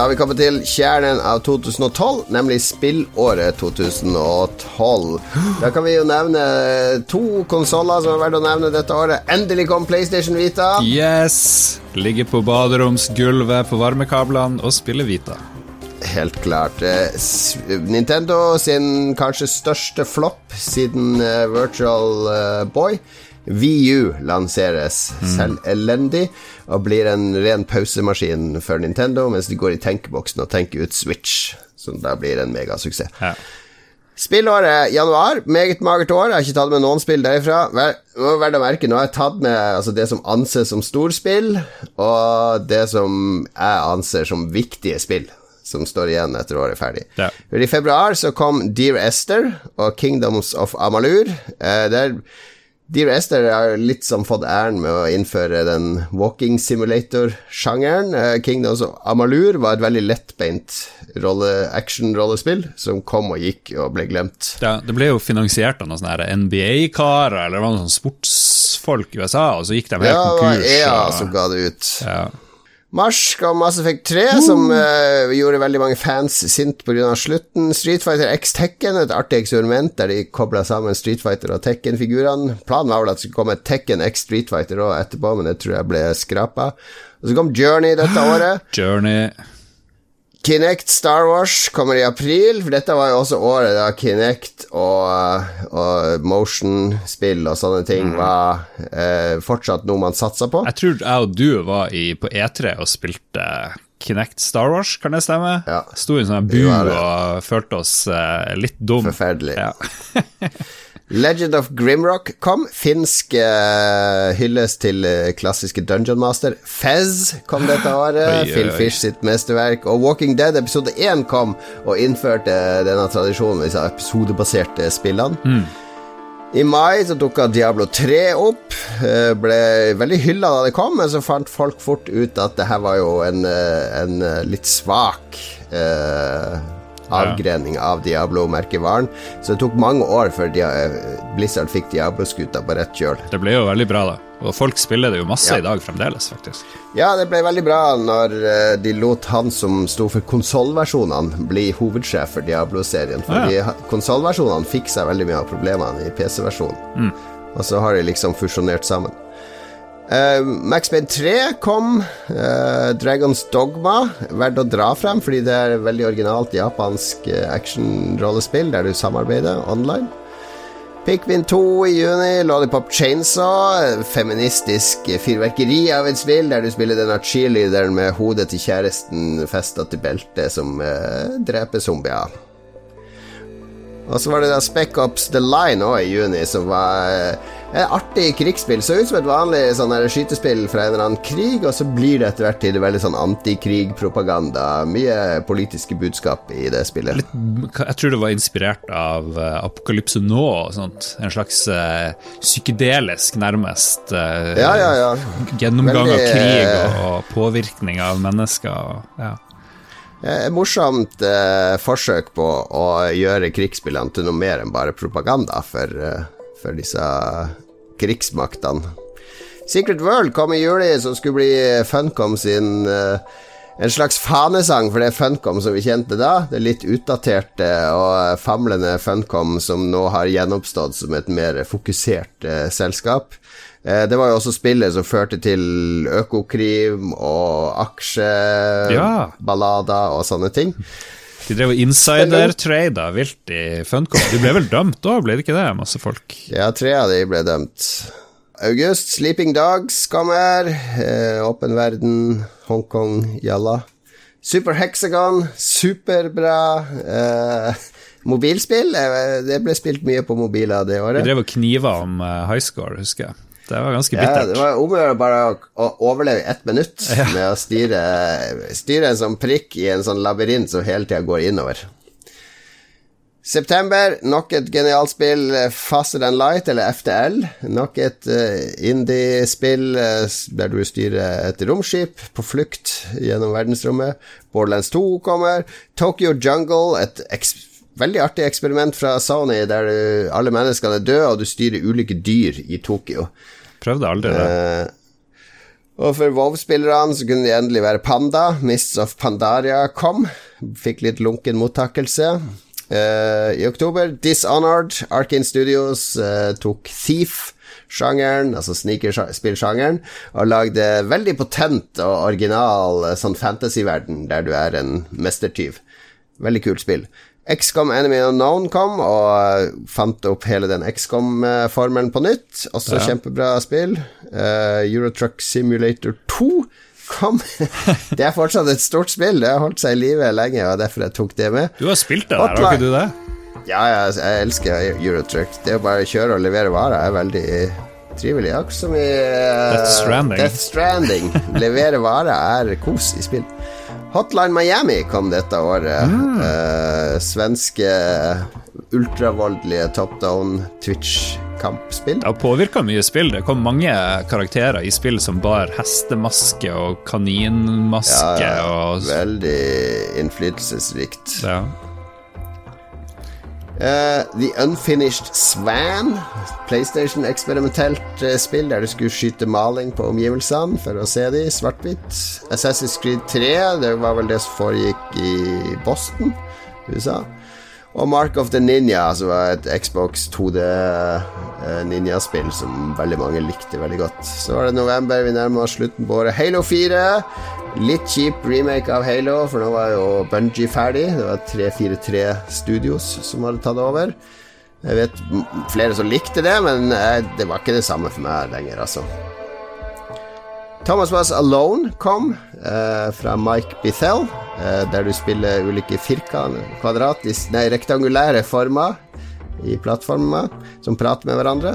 Da har vi kommet til kjernen av 2012, nemlig spillåret 2012. Da kan vi jo nevne to konsoller som er verdt å nevne dette året. Endelig kom PlayStation Vita. Yes! Ligger på baderomsgulvet på varmekablene og spiller Vita. Helt klart. Eh, Nintendo sin kanskje største flopp siden eh, Virtual eh, Boy. VU lanseres selv elendig og blir en ren pausemaskin for Nintendo, mens de går i tenkeboksen og tenker ut Switch, som da blir en megasuksess. Ja. Spillåret januar, meget magert år. Jeg har ikke tatt med noen spill derifra. Verdt å merke, nå har jeg tatt med altså, det som anses som storspill, og det som jeg anser som viktige spill. Som står igjen etter året er ferdig. Ja. I februar så kom Dear Esther og Kingdoms of Amalur. Eh, der Dear Esther har litt som fått æren med å innføre den walking simulator-sjangeren. Eh, Kingdoms of Amalur var et veldig lettbeint rolle, action-rollespill som kom og gikk og ble glemt. Ja, det ble jo finansiert av noen sånne NBA-karer, eller noen sånne sportsfolk i USA, og så gikk de helt Ja, det var. EA og- som ga det ut. ja. Mars kom Mass Effect 3, som uh, gjorde veldig mange fans sint pga. slutten. Street Fighter X Tekken, et artig eksperiment der de kobla sammen Street Fighter og Tekken-figurene. Planen var vel at det skulle komme Tekken X Street Fighter òg etterpå, men det tror jeg ble skrapa. Og så kom Journey dette året. Journey Kinect Star Wars kommer i april, for dette var jo også året da Kinect og, og motion-spill og sånne ting var eh, fortsatt noe man satsa på. Jeg tror jeg og du var i, på E3 og spilte Kinect Star Wars, kan det stemme? Ja. Sto i en sånn bu og følte oss eh, litt dum. Forferdelig. Ja. Legend of Grimrock kom. Finsk uh, hyllest til uh, klassiske Dungeon Master. Fez kom dette året. Oi, Phil. Fish sitt mesterverk. Og Walking Dead episode 1 kom og innførte denne tradisjonen med disse episodebaserte spillene. I mai så dukka Diablo 3 opp. eh, Ble veldig hylla da det kom, men så fant folk fort ut at det her var jo en, eh, en eh, litt svak eh, avgrening av Diablo-merkevaren. Så det tok mange år før Dia Blizzard fikk Diablo-skuta på rett kjøl. Det ble jo veldig bra, da. Og folk spiller det jo masse Ja. i dag fremdeles, faktisk. Ja, det ble veldig bra når eh, de lot han som sto for konsollversjonene, bli hovedsjef for Diablo-serien. Fordi Ja. konsollversjonene fikk seg veldig mye av problemene i PC-versjonen. Og så har de liksom fusjonert sammen. Uh, Max Payne 3 kom. Uh, Dragons Dogma, verdt å dra frem, fordi det er veldig originalt japansk uh, action-rollespill der du samarbeider online. Pikmin 2 i juni, Lollipop Chainsaw, eh, feministisk fyrverkeri av et spill der du spiller denne cheerleaderen med hodet til kjæresten festa til beltet som uh, dreper zombier. Og så var det da Spec Ops The Line òg i juni, som var eh, et artig krigsspill. Så ut som et vanlig sånn skytespill fra en eller annen krig, og så blir det etter hvert til veldig sånn antikrigpropaganda. Mye politiske budskap i det spillet. Jeg tror det var inspirert av uh, Apokalypse nå og sånt. En slags uh, psykedelisk, nærmest, uh, Ja, ja, ja. gjennomgang Veldig, av krig eh, og, og påvirkning av mennesker. Og, ja. Et morsomt eh, forsøk på å gjøre krigsspillene til noe mer enn bare propaganda for, eh, for disse krigsmaktene. Secret World kom i juli, som skulle bli Funcom sin eh, en slags fanesang for det Funcom som vi kjente da. Det litt utdaterte og famlende Funcom som nå har gjenoppstått som et mer fokusert eh, selskap. Eh, det var jo også spillet som førte til økokrim og aksjeballader og sånne ting. De drev og insider-trada vilt i Funcom. De ble vel dømt da, ble det ikke det? Masse folk. Ja, tre av de ble dømt. August, Sleeping Dogs kommer. Eh, åpen verden, Hongkong, jalla. Super Hexagon, superbra. Eh, mobilspill, eh, det ble spilt mye på mobiler det De Vi drev og kniva om high score, husker jeg. Det var ganske Ja, det var om å gjøre bare å, overleve ett minutt med å styre, styre en sånn prikk i en sånn labyrint som hele tida går innover. September, nok et genialt spill, eh, Faster Than Light, eller FTL. Nok et uh, indie-spill eh, der du styrer et romskip på flukt gjennom verdensrommet. Borderlands 2 kommer. Tokyo Jungle, et veldig artig eksperiment fra Sony der alle menneskene er døde, og du styrer ulike dyr i Tokyo. Prøvde aldri det. Eh, og for WoW-spillerne så kunne de endelig være Panda. Mists of Pandaria kom. Fikk litt lunken mottakelse. Eh, I oktober, Dishonored, Arkin Studios eh, tok Thief-sjangeren, altså sneakerspillsjangeren, og lagde veldig potent og original eh, sånn fantasy-verden der du er en mestertyv. Veldig kult spill. XCOM Enemy Unknown kom og eh, fant opp hele den XCOM-formelen på nytt. Også Ja. kjempebra spill. Uh, Eurotruck Simulator 2 kom. det er fortsatt et stort spill. Det har holdt seg i live lenge, og derfor jeg tok det med. Du har spilt det der, har ikke du det? Ja, jeg, jeg elsker Eurotruck. Det å bare kjøre og levere varer er veldig trivelig. Akkurat som i uh, Death Stranding. Death Stranding. levere varer er kos i spill. Hotline Miami kom dette året. Mm. Eh, svenske ultravoldelige top down Twitch-kampspill. Det har påvirka mye spill. Det kom mange karakterer i spill som bar hestemaske og kaninmaske og Veldig innflytelsesrikt. ja. Eh, The Unfinished Swan, PlayStation-eksperimentelt eh, spill der du skulle skyte maling på omgivelsene for å se de svart-hvitt. Assassin's Creed 3, det var vel det som foregikk i Boston, USA. Og Mark of the Ninja, som var et Xbox 2D eh, ninjaspill som veldig mange likte veldig godt. Så var det november, vi nærmer oss slutten på året. Halo 4. Litt kjip remake av Halo, for nå var jo Bungie ferdig. Det var 343 Studios som hadde tatt over. Jeg vet flere som likte det, men eh, det var ikke det samme for meg lenger, altså. Thomas Was Alone kom eh, fra Mike Bithell, eh, der du spiller ulike firkant, kvadratisk, nei, rektangulære former i plattformer som prater med hverandre.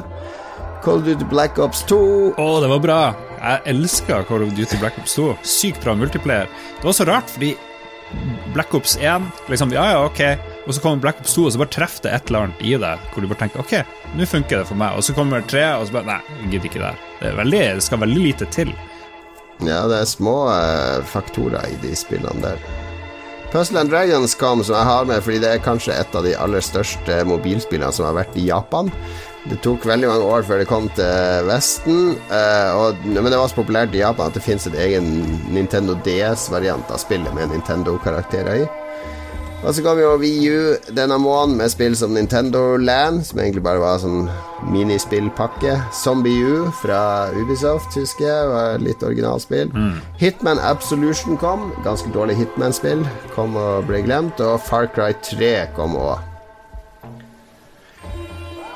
Call of Duty Black Ops 2 Å, det var bra. Jeg elska Call of Duty Black Ops 2. Sykt bra multiplayer. Det var så rart, fordi Black Ops 1 liksom, Ja, ja, ok. Og så kommer Black Ops 2, og så bare treffer det et eller annet i deg hvor du bare tenker ok, nå funker det for meg. Og så kommer 3, og så bare Nei, jeg gidder ikke det her. Det, det skal veldig lite til. Ja, det er små eh, faktorer i de spillene der. Puzzle and Dragons kom, som jeg har med fordi det er kanskje et av de aller største mobilspillene som har vært i Japan. Det tok veldig mange år før det kom til Vesten, eh, og, men det var så populært i Japan at det fins en egen Nintendo DS-variant av spillet med Nintendo-karakterer i. Og så kom jo VU denne måneden med spill som Nintendo Land, som egentlig bare var sånn minispillpakke. Zombie U fra Ubisoft, husker jeg, var litt originalspill. Mm. Hitman Absolution kom, ganske dårlig Hitman-spill, kom og ble glemt. Og Far Cry 3 kom òg.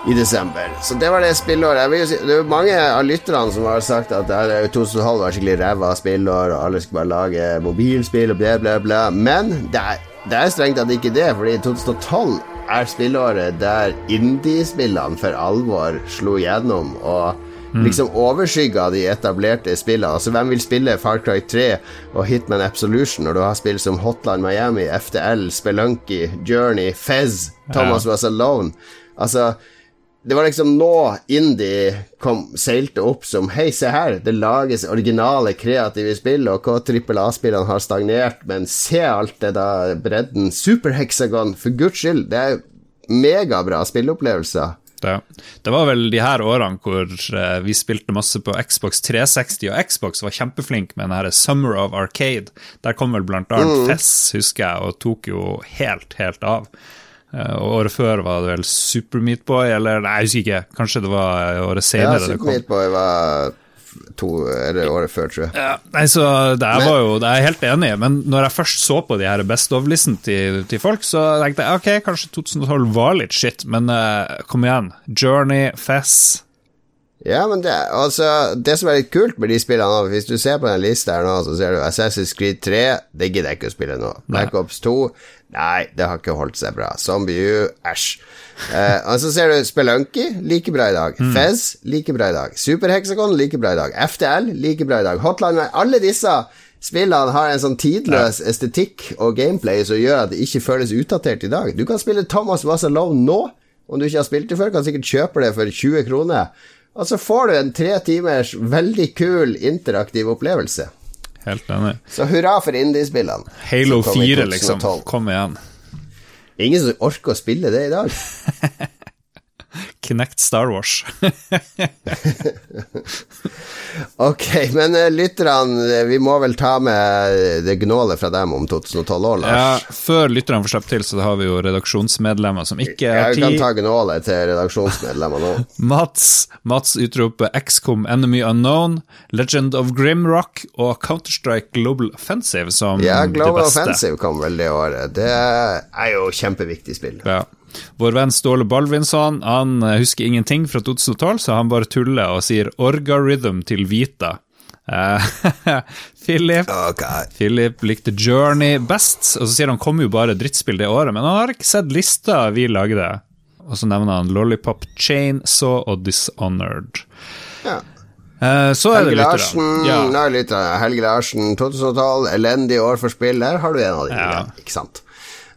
I desember. Så det var det spillåret. Si, det er mange av lytterne som har sagt at 2012 var skikkelig ræva spillår, og alle skulle bare lage mobilspill og bla, bla, bla. Men det er det er strengt tatt ikke det, fordi 2012 er spillåret der indie-spillene for alvor slo gjennom og mm. liksom overskygga de etablerte spillene. Altså, hvem vil spille Far Cry 3 og Hitman Absolution når du har spill som Hotline Miami, FTL, Spelunky, Journey, Fez, Thomas. Was Alone? Altså det var liksom nå indie kom, seilte opp som Hei, se her, det lages originale, kreative spill, og trippel A-spillene har stagnert, men se alt det da bredden Superhexagon, for guds skyld, det er megabra spilleopplevelser. Det, det, var vel de her årene hvor uh, vi spilte masse på Xbox 360, og Xbox var kjempeflink med den her Summer of Arcade. Der kom vel blant annet mm. Fess, husker jeg, og tok jo helt, helt av. Eh, og året før var det vel Super Meatboy, eller nei, jeg husker ikke. Kanskje det var året senere. Ja, Super Meatboy var to, eller året før, tror jeg. Ja, nei, så det men, var jo, det er jeg helt enig i, men når jeg først så på de her Best of-listen til, til, folk, så tenkte jeg ok, kanskje 2012 var litt shit, men uh, kom igjen. Journey, Fess ja, men det, altså, det som er litt kult med de spillene Hvis du ser på den lista her nå, så ser du Assassin's Creed 3, det gidder jeg ikke å spille nå. Black Ops 2, nei, det har ikke holdt seg bra. Zombie U, æsj. Eh, og så ser du Spelunky, like bra i dag. Mm. Fez, like bra i dag. Superhexagon, like bra i dag. FTL, like bra i dag. Hotline Alle disse spillene har en sånn tidløs estetikk og gameplay som gjør at det ikke føles utdatert i dag. Du kan spille Thomas Was Alone nå, om du ikke har spilt det før. Kan sikkert kjøpe det for 20 kroner. Og så får du en tre timers veldig kul interaktiv opplevelse. Helt enig. Så hurra for indiespillene. Halo 4, liksom. Kom igjen. Ingen som orker å spille det i dag. Kinect Star Wars. ok, men uh, lytterne, eh, vi må vel ta med det gnålet fra dem om 2012 år, Lars? Ja, før lytterne får slippe til, så har vi jo redaksjonsmedlemmer som ikke har tid. Jeg kan ta gnålet til redaksjonsmedlemmer nå. Mats, Mats utroper XCOM Enemy Unknown, Legend of Grimrock og Counter-Strike Global Offensive som ja, Global det beste. Offensive kom vel det året. Det er jo kjempeviktig spill. Ja. Vår venn Ståle Balvinsson han eh, husker ingenting fra 2012, så han bare tuller og sier Orgarhythm til Vita. Uh, Philip, okay. Philip likte Journey best, og så sier han kom jo bare drittspill det året, men han har ikke sett lista vi lagde. Og så nevner han Lollipop Chain, Saw og Dishonored. Ja. Uh, så er Helge det Larsen, ja. Helge Larsen, 2012, elendig år for spill. Der har du en av de, ja. ikke sant?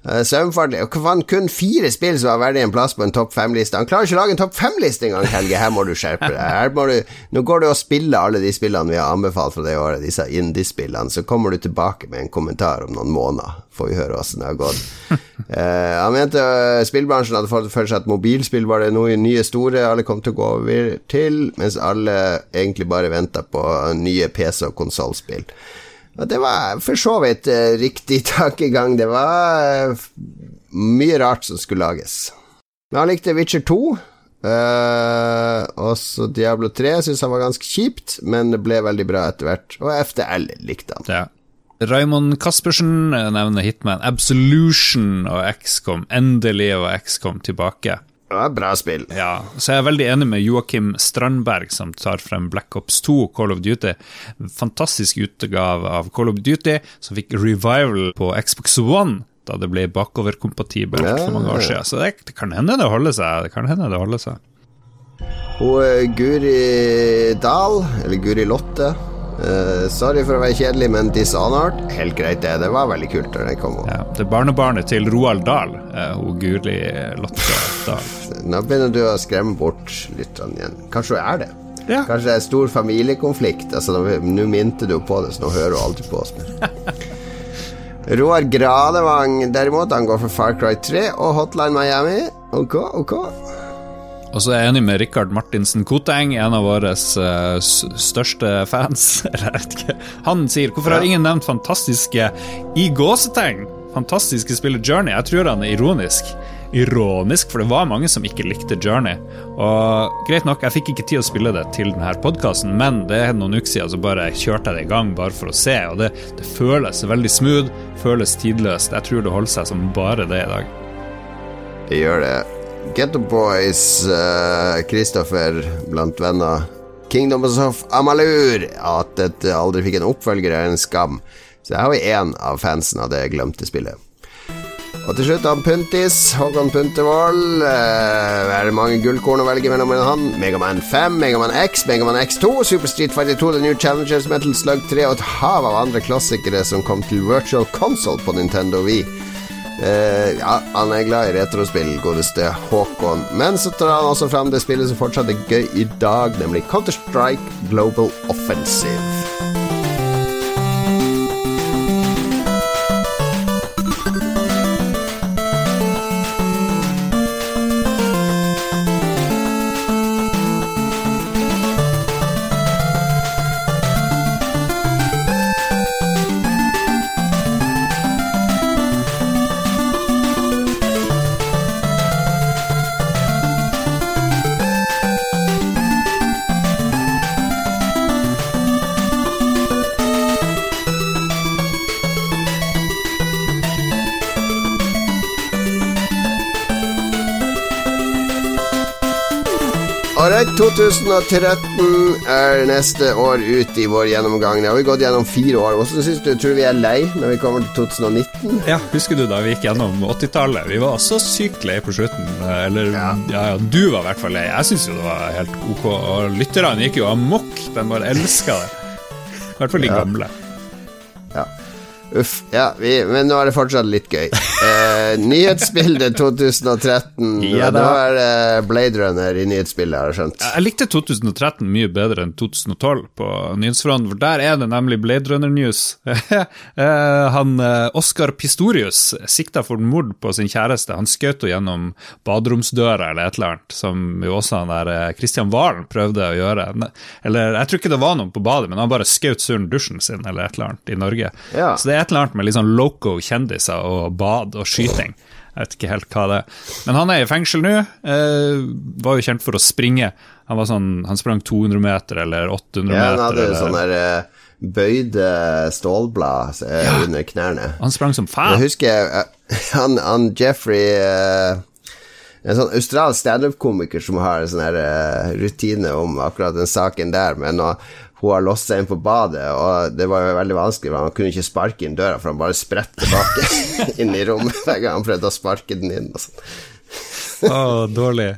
Uh, Søvnfart Han kun fire spill som har verdig en plass på en topp fem-liste. Han klarer ikke å lage en topp fem-liste engang, Helge. Her må du skjerpe deg. Du, nå går du og spiller alle de spillene vi har anbefalt fra det året, disse indie-spillene. Så kommer du tilbake med en kommentar om noen måneder. Får vi høre åssen det har gått. Uh, han mente uh, spillbransjen hadde fått for seg at mobilspill var det noe nye store alle kom til å gå over til, mens alle egentlig bare venta på nye PC- og konsollspill. Og det var for så vidt uh, riktig tankegang. Det var uh, mye rart som skulle lages. Men han likte Witcher 2. Uh, også Diablo 3 syns han var ganske kjipt, men det ble veldig bra etter hvert. Og FDL likte han. Ja. Raymond Caspersen nevner Hitman Absolution og XCOM. Endelig var XCOM tilbake. Ja, bra spill. Ja, så jeg er veldig enig med Joakim Strandberg, som tar frem Black Ops 2, Call of Duty. Fantastisk utgave av Call of Duty, som fikk revival på Xbox One da det ble bakoverkompatibelt Ja, for mange år siden. Så det, det kan hende det holder seg. Det kan hende det holder seg. Hun eh, Guri Dahl, eller Guri Lotte eh, Sorry for å være kjedelig, men Dishonored Helt greit, det. Det var veldig kult da den kom opp. Ja, det er barnebarnet til Roald Dahl, eh, hun Guri Lotte Dahl. Nå begynner du å skremme bort lytterne igjen. Kanskje hun er det? Ja. Kanskje det er stor familiekonflikt? Altså, Nå minte du på det, så nå hører hun aldri på oss. Roar Gradevang, derimot, han går for Far Cry 3 og Hotline Miami. Ok, ok. Og så er jeg enig med Rikard Martinsen Koteng, en av våre eh, største fans. Eller jeg vet ikke. Han sier 'Hvorfor har ingen nevnt fantastiske i gåsetegn? Fantastiske spillet Journey? Jeg tror han er ironisk. Ironisk, for det var mange som ikke likte Journey. Og greit nok, jeg fikk ikke tid å spille det til denne podkasten, men det er noen uker siden så bare kjørte jeg det i gang bare for å se, og det, det føles veldig smooth, føles tidløst. Jeg tror det holder seg som bare det i dag. Det gjør det. Getto Boys, uh, Kristoffer blant venner. Kingdoms of Amalur. At dette aldri fikk en oppfølger, er en skam. Så her har vi én av fansen av det glemte spillet. Og til slutt han Puntis, Håkon Puntervold. Uh, er det mange gullkorn å velge mellom enn han? Megaman 5, Megaman X, Megaman X2, Super Street Fighter 2, The New Challengers, Metal Slug 3 og et hav av andre klassikere som kom til Virtual Console på Nintendo Wii. Eh, ja, han er glad i retrospill, godeste Håkon. Men så tar han også fram det spillet som fortsatt er gøy i dag, nemlig Counter-Strike Global Offensive. 2013 er neste år ut i vår gjennomgang. Nå har vi gått gjennom fire år. Hvordan syns du tror vi er lei når vi kommer til 2019? Ja, Husker du da vi gikk gjennom 80-tallet? Vi var så sykt lei på slutten. Eller ja, ja, du var i hvert fall lei. Jeg syns jo det var helt ok. Og lytterne gikk jo amok. De bare elska det. I hvert fall de gamle. Uff. Ja, vi, men nå er det fortsatt litt gøy. Eh, nyhetsbildet 2013. Ja da. Nå er det Blade Runner i nyhetsbildet, har jeg skjønt. Jeg likte 2013 mye bedre enn 2012 på nyhetsfronten, for der er det nemlig Blade Runner News. Eh, han eh, Oscar Pistorius sikta for mord på sin kjæreste. Han skjøt henne gjennom baderomsdøra eller et eller annet, som jo også han der eh, Christian Valen prøvde å gjøre. Eller jeg tror ikke det var noen på badet, men han bare skjøt søren dusjen sin eller et eller annet i Norge. Ja. Så det er et eller annet med litt sånn loco kjendiser og bad og skyting. Jeg vet ikke helt hva det er. Men han er i fengsel nå. Eh, var jo kjent for å springe. Han, var sånn, han sprang 200 meter eller 800 Ja, han hadde jo sånne der, eh, bøyde stålblad eh, under knærne. han sprang som faen. Jeg husker eh, han, han Jeffrey eh, En sånn australsk standup-komiker som har en sånn her eh, rutine om akkurat den saken der, men nå, hun har låst seg inn på badet, og det var jo veldig vanskelig, for han kunne ikke sparke inn døra, for han bare spredt tilbake inn i rommet hver gang han prøvde å sparke den inn. Og. Å, dårlig.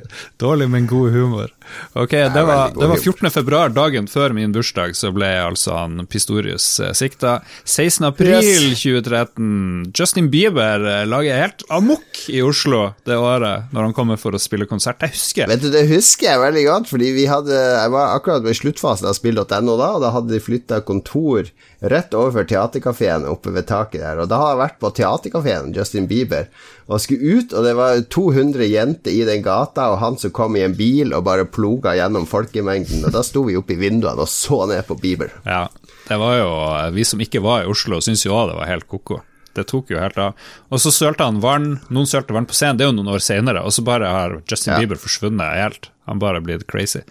Dårlig, men god humor. Ok, det var, det var 14. februar, dagen før min bursdag, så ble altså han Pistorius eh, sikta. 16. april Yes. 2013. Justin Bieber eh, lager helt amok i Oslo det året, når han kommer for å spille konsert. Jeg husker. Vet du, Det husker jeg veldig godt, fordi vi hadde Jeg var akkurat ved sluttfasen av spill.no da, og da hadde de flytta kontor rett overfor teaterkafeen oppe ved taket der. Og da har jeg vært på teaterkafeen, Justin Bieber, og skulle ut, og det var 200 jenter i den gata, og han som kom i en bil og bare ploga gjennom folkemengden, og da sto vi oppe i vinduene og så ned på Bieber. Ja, det var jo Vi som ikke var i Oslo, syntes jo også det var helt ko-ko. Det tok jo helt av. Og så sølte han vann, noen sølte vann på scenen, det er jo noen år senere, og så bare har Justin Ja. Bieber forsvunnet helt. Han bare blitt crazy.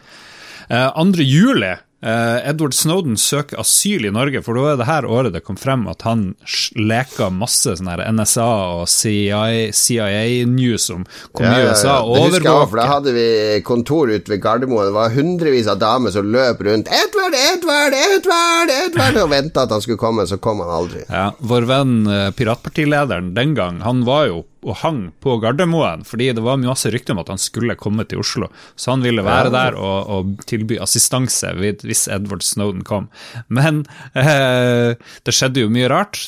Uh, 2. juli eh, Edward Snowden søker asyl i Norge, for da er det her året det kom frem at han leka masse sånne her NSA og CIA, CIA-news om hvor mye USA Det jeg også, for da hadde vi kontor ute ved Gardermoen. Det var hundrevis av damer som løp rundt 'Edvard, Edvard, Edvard!' Edvard Og venta at han skulle komme, så kom han aldri. Ja, Vår venn eh, piratpartilederen den gang, han var jo og hang på Gardermoen, fordi det var masse rykter om at han skulle komme til Oslo. Så han ville være der og, og tilby assistanse hvis Edward Snowden kom. Men eh, det skjedde jo mye rart.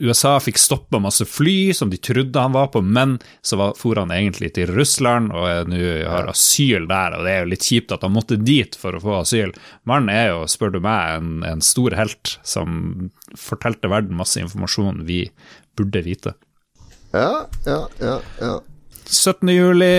USA fikk stoppa masse fly som de trodde han var på, men så var, for han egentlig til Russland og nå har asyl der, og det er jo litt kjipt at han måtte dit for å få asyl. Mannen er jo, spør du meg, en, en stor helt som fortalte verden masse informasjon vi burde vite. Ja, ja, ja. ja. 17. juli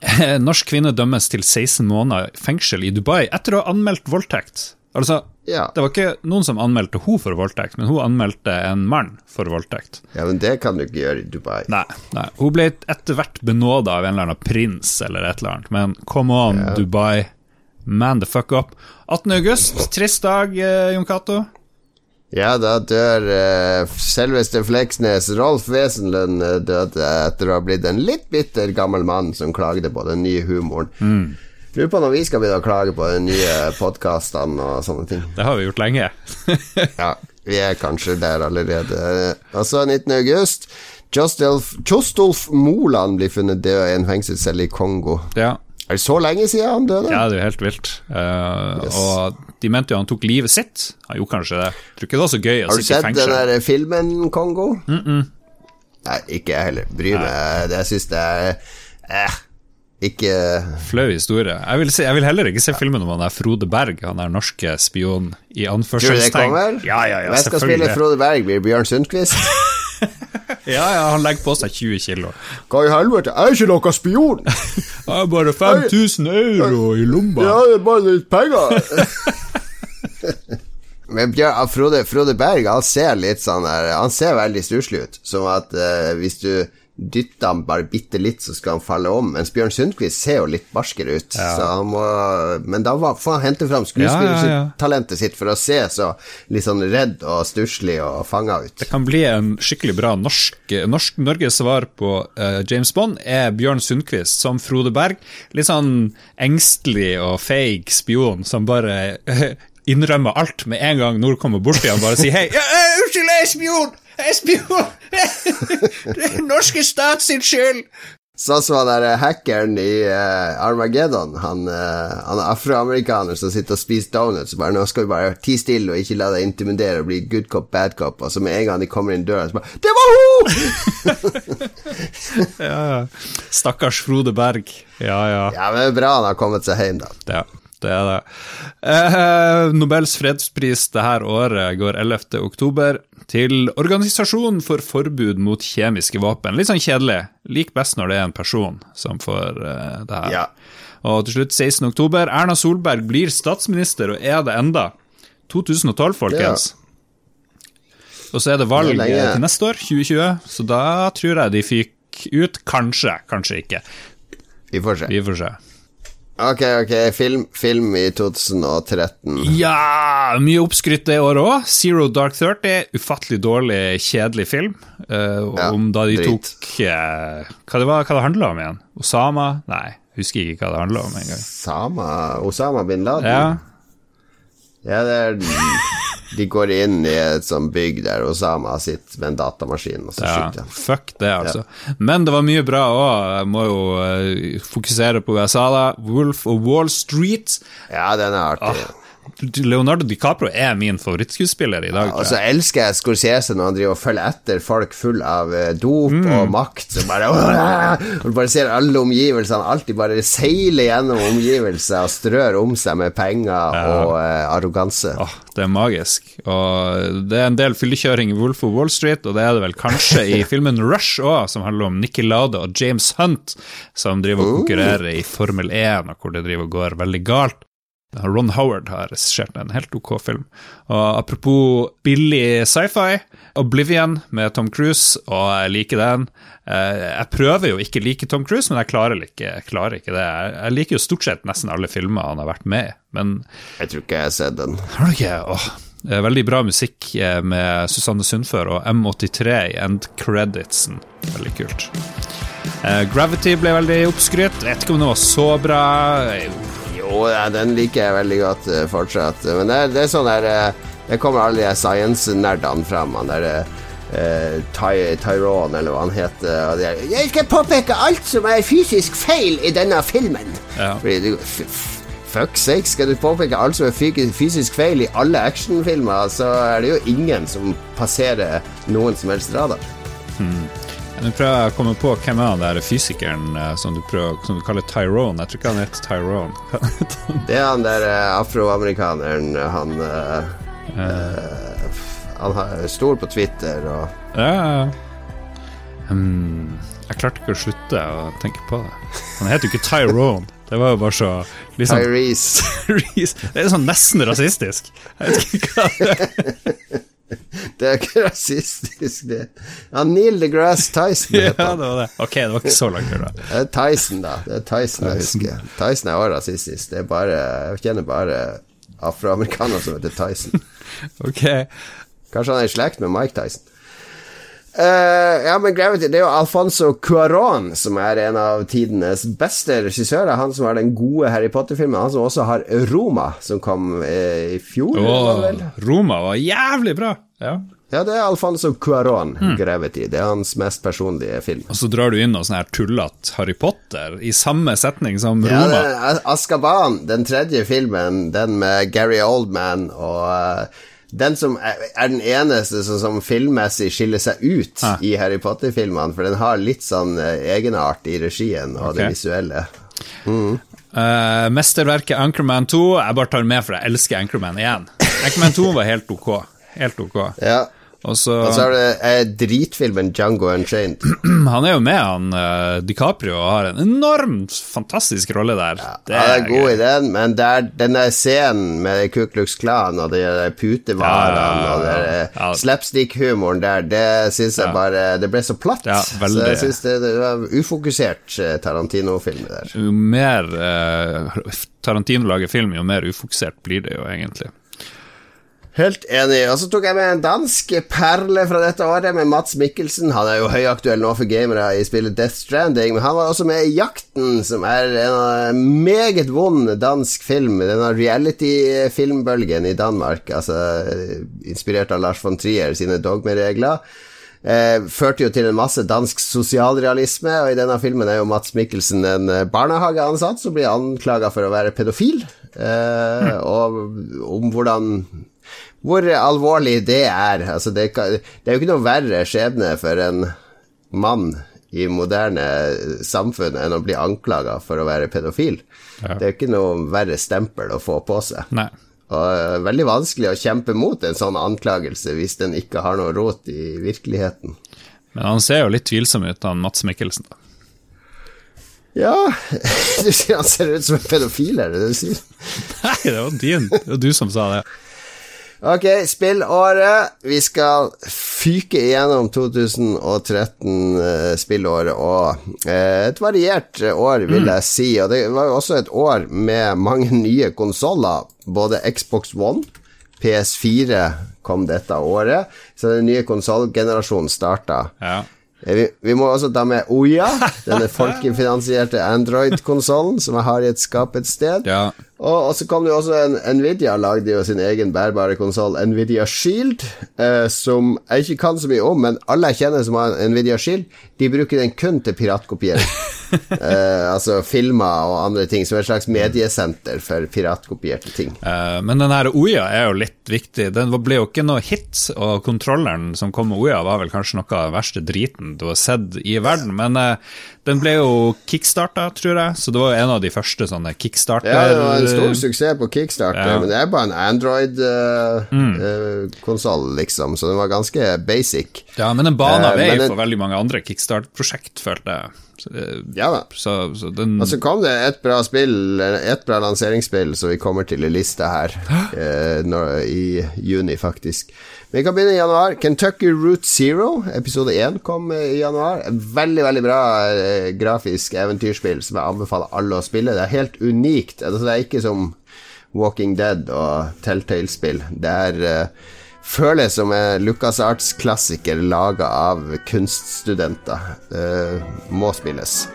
eh, Norsk kvinne dømmes til 16 måneder fengsel i Dubai etter å ha anmeldt voldtekt. Altså, Ja. det var ikke noen som anmeldte hun for voldtekt, men hun anmeldte en mann for voldtekt. ja, men det kan du ikke gjøre i Dubai. Nei, nei. hun ble etter hvert benåda av en eller annen prins eller et eller annet, men come on, Dubai. Man the fuck up. 18. august, trist dag, eh, Jon Cato. Ja, da dør uh, selveste Fleksnes. Rolf Wesenlund eh, døde etter å ha blitt en litt bitter gammel mann som klagde på den nye humoren. Lurer på når vi skal begynne å klage på de nye podkastene og sånne ting. Det har vi gjort lenge. Ja, vi er kanskje der allerede. Og så 19. august. Jostolf Moland blir funnet død i en fengselscelle i Kongo. ja. Er det så lenge siden han døde? Ja, det er jo helt vilt. Uh, Yes. Og de mente jo han tok livet sitt. Han gjorde kanskje det. Jeg tror ikke det var så gøy å Har du sett den der filmen Kongo? Nei, ikke jeg heller. Bryr meg. Det jeg syns det er eh, Ikke Flau historie. Jeg vil, se, jeg vil heller ikke se filmen om han der Frode Berg, han der norske spion i Tror du det kommer? Ja, ja, ja, Hvem skal spille. Frode Berg? Blir Bjørn Sundquist? Ja, ja, han legger på seg 20 kilo. Hva i helvete? Jeg er ikke noen spion! Jeg har bare 5000 euro i lomma. Ja, det er bare litt penger. Men Bjørn, Frode, Frode Berg han ser litt sånn her, Han ser veldig stusslig ut. Som at eh, hvis du dytter han bare bitte litt, så skal han falle om. Mens Bjørn Sundquist ser jo litt barskere ut. Så han må, men da var, får han hente fram Ja, ja, ja. sitt for å se så litt sånn redd og stusslig og fanga ut. Det kan bli en skikkelig bra norsk, norsk Norges svar på uh, James Bond er Bjørn Sundquist som Frode Berg. Litt sånn engstelig og feig spion som bare eh, innrømmer alt med en gang Nord kommer borti han bare sier hei. Ja, eh, unnskyld, jeg er spion! Er! Det er den norske stat sin skyld! Sånn som han der hackeren i uh, Armageddon. Han, uh, han er afroamerikaner som sitter og spiser donuts. Bare, 'Nå skal vi bare tie stille og ikke la deg intimidere og bli good cop, bad cop.' Og så med en gang de kommer inn døra, så bare 'Det var hun!' Ja, ja. Stakkars Frode Berg. Ja, ja. ja, men det er bra han har kommet seg hjem, da. Ja, det er det. Eh, Nobels fredspris det her året går 11. oktober til Organisasjonen for forbud mot kjemiske våpen. Litt sånn kjedelig. Lik best når det er en person som får eh, det her. Ja. Og til slutt 16. oktober. Erna Solberg blir statsminister, og er det enda. 2012, folkens. Og så er det valg Det er eh, til neste år, 2020, så da tror jeg de fikk ut. Kanskje, kanskje ikke. Vi får se. Vi får se. Ok, ok. Film, film i 2013. Ja, mye oppskrytt det året òg. Zero Dark Thirty, ufattelig dårlig, kjedelig film. Uh, Ja, om da de drit. tok uh, Hva det var hva det handla om igjen? Osama? Nei, husker ikke hva det handla om engang. Osama bin Laden? Ja, Ja, det er De går inn i et sånt bygg der Osama sitter med en datamaskin, og så ja, skyter han. fuck det, altså. Men det var mye bra òg. Jeg må jo eh, fokusere på USA, da. Wolf og Wall Street. Ja, den er artig. Leonardo DiCaprio er min favorittskuespiller i dag. Og så elsker jeg Scorsese når han driver og følger etter folk full av eh, dop Mm. og makt. Så bare, og bare ser alle omgivelsene alltid bare seile gjennom omgivelser og strør om seg med penger og uh, arroganse. Oh, det er magisk. Og det er en del fyllekjøring i Wolf of Wall Street, og det er det vel kanskje i filmen Rush òg, som handler om Nikki Lade og James Hunt, som driver og konkurrerer i Formel 1, og hvor det driver og går veldig galt. Ron Howard har regissert en helt ok film. Og apropos billig sci-fi, Oblivion med Tom Cruise, og jeg liker den. Eh, jeg prøver jo ikke like Tom Cruise, men jeg klarer ikke, klarer ikke det. Jeg liker jo stort sett nesten alle filmer han har vært med i, men Jeg tror ikke jeg har sett den. Har du ikke? Åh. Veldig bra musikk eh, med Susanne Sundfør og M83 i end creditsen. Veldig kult. Eh, Gravity ble veldig oppskrytt. Vet ikke om det var så bra. Jo, ja, den liker jeg veldig godt uh, fortsatt. Men det er, det er sånn der Det kommer alle de science-nerdene fram. Han der uh, Ty Tyrone, eller hva han heter. Og de er, 'Jeg skal påpeke alt som er fysisk feil i denne filmen'. Ja. Fordi du Fuck sake, skal du påpeke alt som er fysisk feil i alle actionfilmer, så er det jo ingen som passerer noen som helst radar. Hmm. Nå prøver jeg å komme på hvem er han der fysikeren som du, prøver, som du kaller Tyrone. Jeg tror ikke han heter Tyrone. det er han der afroamerikaneren, han uh, uh, Han er stor på Twitter og Ja, um, Jeg klarte ikke å slutte å tenke på det. Han heter jo ikke Tyrone. Det var jo bare så liksom, Tyrese. Det er sånn nesten rasistisk. Jeg vet ikke hva det er. Det er ikke rasistisk, det. Ja, Neil deGrasse Tyson ja, det var det. Ok, det var ikke så langt unna. Det er Tyson, da. Det er Tyson jeg husker. Tyson er også rasistisk. Det er bare Jeg kjenner bare afroamerikanere som heter Tyson. ok. Kanskje han er i slekt med Mike Tyson. Uh, ja, men Gravity Det er jo Alfonso Cuarón som er en av tidenes beste regissører. Han som har den gode Harry Potter-filmen. Han som også har Roma, som kom uh, i fjor. Oh, Roma var jævlig bra! Ja. ja, det er Alfonso Cuarón, mm. Gravity. Det er hans mest personlige film. Og så drar du inn noe sånn her tullete Harry Potter i samme setning som Roma. Ja, Askaban, den tredje filmen, den med Gary Oldman og uh, den som er, er den eneste som, som, filmmessig skiller seg ut ah. i Harry Potter-filmene, for den har litt sånn uh, egenart i regien og okay. det visuelle. Mm. Uh, mesterverket Anchorman 2 Jeg bare tar med, for jeg elsker Anchorman igjen. Anchorman 2 var helt ok. Helt ok. Ja. Og så, og så er det eh, dritfilmen Django Unchained. Han er jo med, han uh, DiCaprio, og har en enormt fantastisk rolle der. Ja, det han er, er god i den, men der, den der scenen med Ku Klux Klan og de putevarene ja, og ja, ja. slapstick-humoren der, det syns jeg bare Det ble så platt. så jeg syns det, det, var ufokusert eh, Tarantino-film der. Jo mer uh, Tarantino lager film, jo mer ufokusert blir det jo egentlig. Helt enig. Og så tok jeg med en dansk perle fra dette året, med Mats Mikkelsen. Han er jo høyaktuell nå for gamere i spillet Death Stranding, men han var også med i Jakten, som er en meget vond dansk film. Denne reality-filmbølgen i Danmark, altså inspirert av Lars von Trier sine dogmeregler. Eh, førte jo til en masse dansk sosialrealisme, og i denne filmen er jo Mats Mikkelsen en barnehageansatt som blir anklaga for å være pedofil, eh, og om hvordan hvor alvorlig det er. Altså, det, det, er jo ikke noe verre skjebne for en mann i moderne samfunn enn å bli anklaga for å være pedofil. Ja. Det er jo ikke noe verre stempel å få på seg. Nei. Og veldig vanskelig å kjempe mot en sånn anklagelse hvis den ikke har noe rot i virkeligheten. Men han ser jo litt tvilsom ut, han Mats Mikkelsen. da. Ja Du sier han ser ut som en pedofil, er det det du sier? Nei, det var din. Det var du som sa det. Ok, spillåret. Vi skal fyke igjennom 2013-spillåret eh, og eh, et variert år, vil mm. jeg si. Og det var jo også et år med mange nye konsoller. Både Xbox One, PS4 kom dette året, så den nye konsollgenerasjonen starta. Ja. Eh, vi, vi, må også ta med Oya, denne folkefinansierte Android-konsollen som jeg har i et skap et sted. Ja. Og, og, så kom det jo også Nvidia lagde jo sin egen bærbare konsoll, Nvidia Shield, eh, som jeg ikke kan så mye om, men alle jeg kjenner som har Nvidia Shield, de bruker den kun til piratkopiering. eh, altså filmer og andre ting, som et slags mediesenter for piratkopierte ting. Eh, men den her Oya er jo litt viktig. Den ble jo ikke noe hit, og kontrolleren som kom med Oya, var vel kanskje noe av den verste driten du har sett i verden. Men eh, den ble jo kickstarta, tror jeg, så det var en av de første sånne kickstarter... Ja, det var en stor suksess på kickstarter, ja. men det er bare en Android-konsoll, uh, mm. uh, liksom, så den var ganske basic. Ja, men den bana vei for veldig mange andre kickstart-prosjekt, følte jeg. Så, eh, Ja da. så, så den Og så kom det et bra spill, et bra lanseringsspill, så vi kommer til i lista her eh, når, i juni, faktisk. Vi kan begynne i januar. Kentucky Route Zero, episode 1, kom eh, i januar. Veldig, veldig bra eh, grafisk eventyrspill som jeg anbefaler alle å spille. Det er helt unikt. Altså, det er ikke som Walking Dead og Telltale-spill. Det er uh, føles som en LucasArts-klassiker laga av kunststudenter. Uh, må spilles.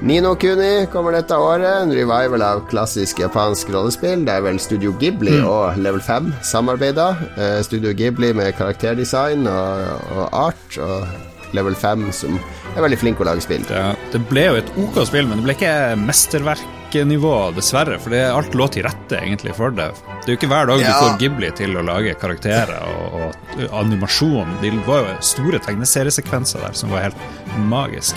Nino Kuni kommer dette året. En revival av klassisk japansk rollespill. Er vel Studio Ghibli og Level 5 samarbeida. Uh, Studio Ghibli med karakterdesign og, og art, og Level 5 som er veldig flink å lage spill. det, det ble jo et OK spill, men det ble ikke mesterverknivå, dessverre. For det, alt lå til rette egentlig for det. Det er jo ikke hver dag Ja. du får Ghibli til å lage karakterer og, og animasjon. Det var jo store tegneseriesekvenser der som var helt magisk.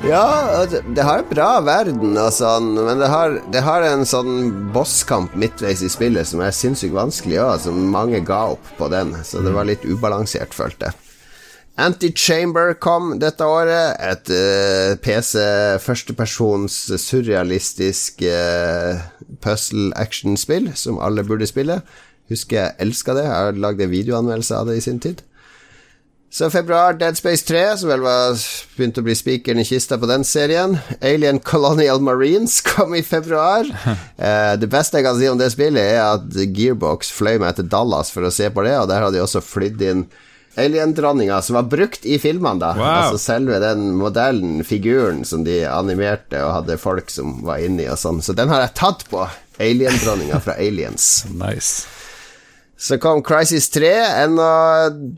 Ja, altså, det har en bra verden og sånn, men det har, det har en sånn bosskamp midtveis i spillet som er sinnssykt vanskelig òg, som mange ga opp på den, så det var litt ubalansert, følte jeg. Antichamber kom dette året. Et uh, PC førstepersons surrealistisk uh, puzzle-action-spill som alle burde spille. Husker jeg elska det. Jeg har lagd en videoanmeldelse av det i sin tid. Så i februar Dead Space 3, som vel var begynte å bli spikeren i kista på den serien. Alien Colonial Marines kom i februar. Eh, det beste jeg kan si om det spillet, er at Gearbox fløy meg til Dallas for å se på det, og der hadde de også flydd inn Alien-dronninga, som var brukt i filmene, da. Wow. Altså selve den modellen, figuren, som de animerte og hadde folk som var inni og sånn. Så den har jeg tatt på. Alien-dronninga fra Aliens. Nice. Så kom Crisis 3, enda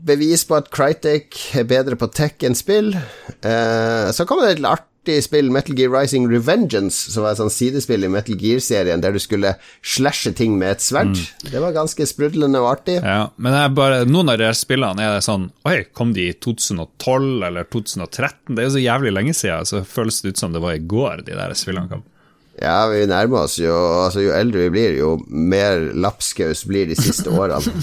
bevis på at Crytek er bedre på tech enn spill. Eh, så kom det et artig spill, Metal Gear Rising Revengeance, som var et sånt sidespill i Metal Gear-serien, der du skulle slashe ting med et sverd. Det var ganske sprudlende og artig. Ja, men bare, noen av de spillene er det sånn Oi, kom de i 2012 eller 2013? Det er jo så jævlig lenge siden, så føles det ut som det var i går, de der spillene kom. Ja, vi nærmer oss jo altså, Jo eldre vi blir, jo mer lapskaus blir de siste årene.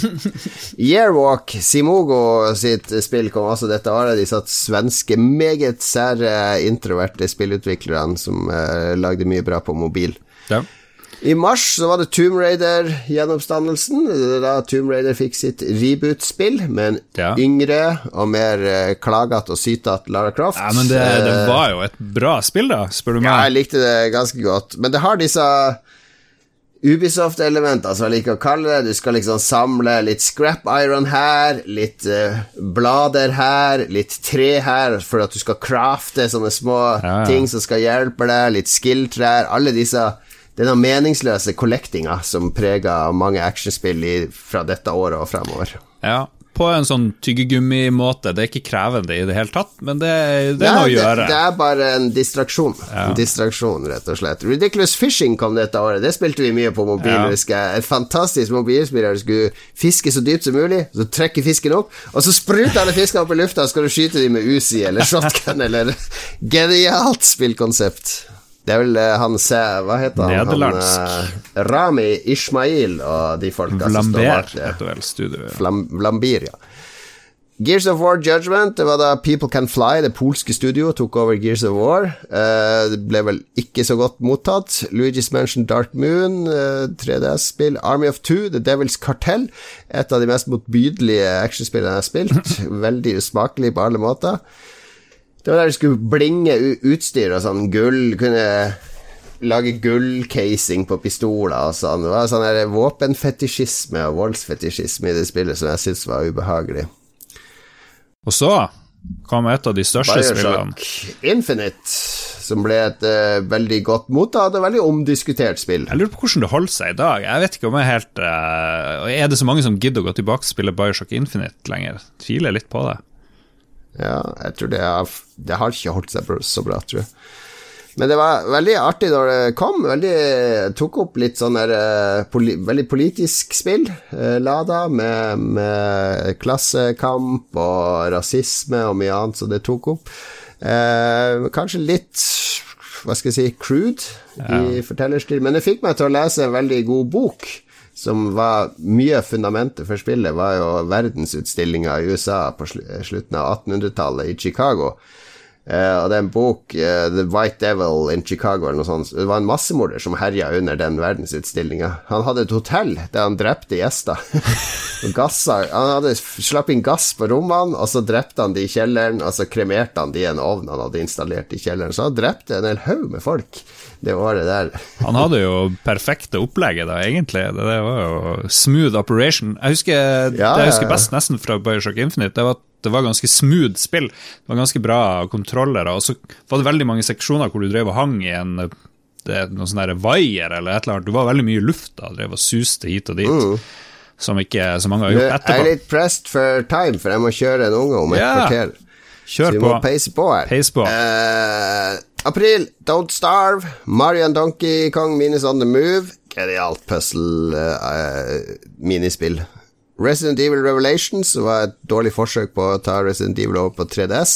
Yearwalk, Simogo sitt spill kom også dette året. De satt svenske, meget sære, introverte spillutviklerne som eh, lagde mye bra på mobil. Ja. I mars så var det Tomb Raider-gjenoppstandelsen, da Tomb Raider fikk sitt reboot-spill med en Ja. yngre og mer eh, klagete og sytete Lara Croft. Ja, men det, det Eh, var jo et bra spill, da, spør du meg. ja, jeg likte det ganske godt. Men det har disse Ubisoft-elementer, som jeg liker å kalle det. Du skal liksom samle litt scrap iron her, litt uh, blader her, litt tre her, for at du skal crafte sånne små Ja, ja. ting som skal hjelpe deg, litt skill-trær. Alle disse denne meningsløse collectinga som preger mange actionspill i, fra dette året og fremover. Ja, på en sånn tyggegummi-måte. Det er ikke krevende i det hele tatt, men det, det er noe å gjøre. det er bare en distraksjon. En distraksjon, rett og slett. Ridiculous Fishing kom dette året. Det spilte vi mye på mobil. Ja. husker. Et fantastisk mobilspill der du skulle fiske så dypt som mulig, så trekke fisken opp, og så spruter alle fiskene opp i lufta, og så skal du skyte dem med Uzi eller shotgun eller Genialt spillkonsept. Det er vel eh, han se, Hva heter han? Nederlandsk. Han, eh, Rami Ishmael og de folka som står bak det. heter vel studioet. Flam Flambir, ja. Gears of War Judgment, det var da People Can Fly, det polske studio, tok over Gears of War. Eh, det ble vel ikke så godt mottatt. Luigi's Mansion Dark Moon, eh, 3DS-spill. Army of Two, The Devil's Cartel. Et av de mest motbydelige actionspillene jeg har spilt. Veldig usmakelig på alle måter. Det var der du skulle blinge utstyr og sånn gull, kunne lage gullcasing på pistoler og sånn. Det var sånn der våpenfetisjisme og voldsfetisjisme i det spillet som jeg syntes var ubehagelig. Og så kom et av de største spillene. Bioshock Infinite, som ble et uh, veldig godt mottatt og veldig omdiskutert spill. Jeg lurer på hvordan det holder seg i dag. Jeg vet ikke om jeg helt uh, Er det så mange som gidder å gå tilbake og spille Bioshock Infinite lenger? Tviler litt på det. Ja, jeg tror det har, det har ikke holdt seg så bra, tror jeg. Men det var veldig artig når det kom. Veldig, tok opp litt sånn der eh, poli, Veldig politisk spill. eh, Lada med, med klassekamp og rasisme og mye annet, så det tok opp. Eh, kanskje litt Hva skal jeg si crude i fortellerstil, men det fikk meg til å lese en veldig god bok. Som var mye av fundamentet for spillet, var jo verdensutstillinga i USA på slutten av 1800-tallet i Chicago. Uh, og det er en bok, uh, The White Devil in Chicago, eller noe sånt. Det var en massemorder som herja under den verdensutstillinga. Han hadde et hotell der han drepte gjester. gassa, han hadde slapp inn gass på rommene, og så drepte han de i kjelleren, og så kremerte han de i en ovn han hadde installert i kjelleren. Så han drepte en hel haug med folk det året der. han hadde jo perfekte opplegget, da, egentlig. Det, det var jo smooth operation. Jeg husker, ja, det jeg husker best nesten fra Bioshock Infinite, det var at det var ganske smooth spill. Det var ganske bra kontrollere. Og så var det veldig mange seksjoner hvor du drev og hang i en noen sånne vaier eller et eller annet. Du var veldig mye i lufta, drev og suste hit og dit. Uh. Som ikke så mange har gjort etterpå. Jeg er litt pressed for time, for jeg må kjøre en unge om et yeah. kvarter. Kjør så vi må peise på her. Peis på. Uh, april, Don't Starve. Marian Donkey Kong Minis on the Move. Genialt puzzle-minispill. Uh, Resident Evil Revelations var et dårlig forsøk på å ta Resident Evil over på 3DS.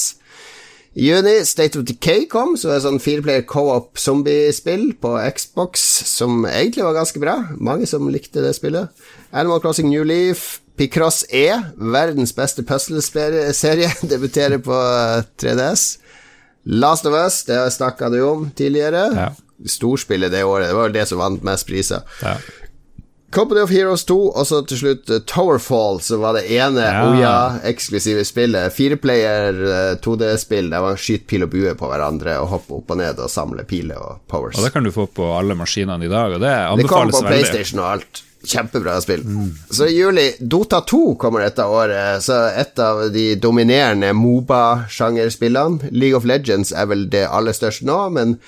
I juni State of Decay kom, Det er sånn fireplayer co-op zombiespill på Xbox, som egentlig var ganske bra. Mange som likte det spillet. Animal Crossing New Leaf. Picross E, verdens beste puzzleserie, debuterer på 3DS. Last of Us, det snakka du om tidligere. Ja. Storspillet det året, det var vel det som vant mest priser. Ja. Company of Heroes 2, og så til slutt uh, Towerfall, som var det ene ja. Oya-eksklusive spillet. Fireplayer uh, eh, 2D-spill der man skyter pil og bue på hverandre og hopper opp og ned og samler piler og powers. Og Det kan du få på alle maskinene i dag, og det anbefales veldig. Det kommer på PlayStation og alt. Kjempebra spill. Mm. Så i juli Dota 2 kommer dette året, så et av de dominerende Moba-sjangerspillene. League of Legends er vel det aller største nå, men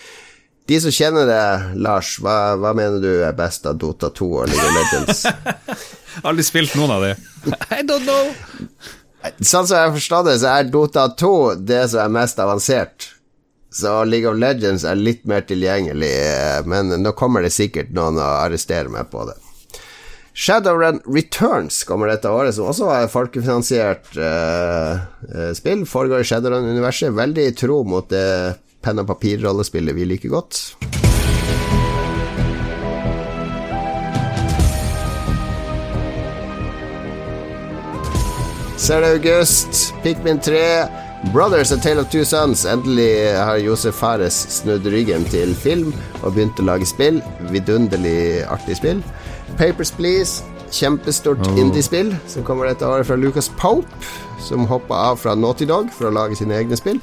de som kjenner det, Lars, hva, hva, mener du er best av Dota 2 og League of Legends? Aldri spilt noen av de. I don't know. Sånn som jeg forstår det, så er Dota 2 det som er mest avansert. Så League of Legends er litt mer tilgjengelig, men nå kommer det sikkert noen å arrestere meg på det. Shadowrun Returns kommer dette året, som også et folkefinansiert uh, spill. Foregår i Shadowrun-universet. Veldig tro mot det penn og papir-rollespillet vi liker godt. Så er det august. Pikmin 3. Brothers A Tale of Two Sons. Endelig har Josef Fares snudd ryggen til film og begynt å lage spill. Vidunderlig artig spill. Papers Please. Kjempestort oh. indiespill som kommer dette året fra Lucas Pope, som hoppa av fra Naughty Dog for å lage sine egne spill.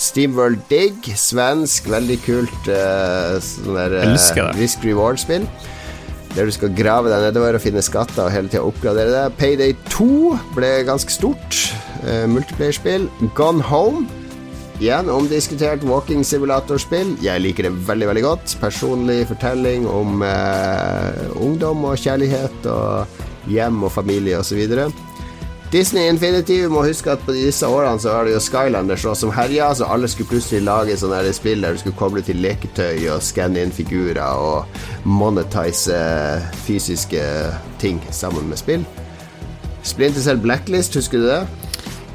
Steamworld Dig, svensk, veldig kult uh, sånn der uh, risk reward-spill. Der du skal grave deg nedover og finne skatter og hele tida oppgradere det. Payday 2 ble ganske stort. Uh, Multiplayer-spill. Gone Home. Igjen omdiskutert walking simulatorspill. Jeg liker det veldig veldig godt. Personlig fortelling om eh, ungdom og kjærlighet og hjem og familie osv. Disney Infinity, vi må huske at på disse årene så var det jo Skylanders som herja, så alle skulle plutselig lage sånne spill der du skulle koble til leketøy og skanne inn figurer og monetize fysiske ting sammen med spill. Splinter Cell Blacklist, husker du det?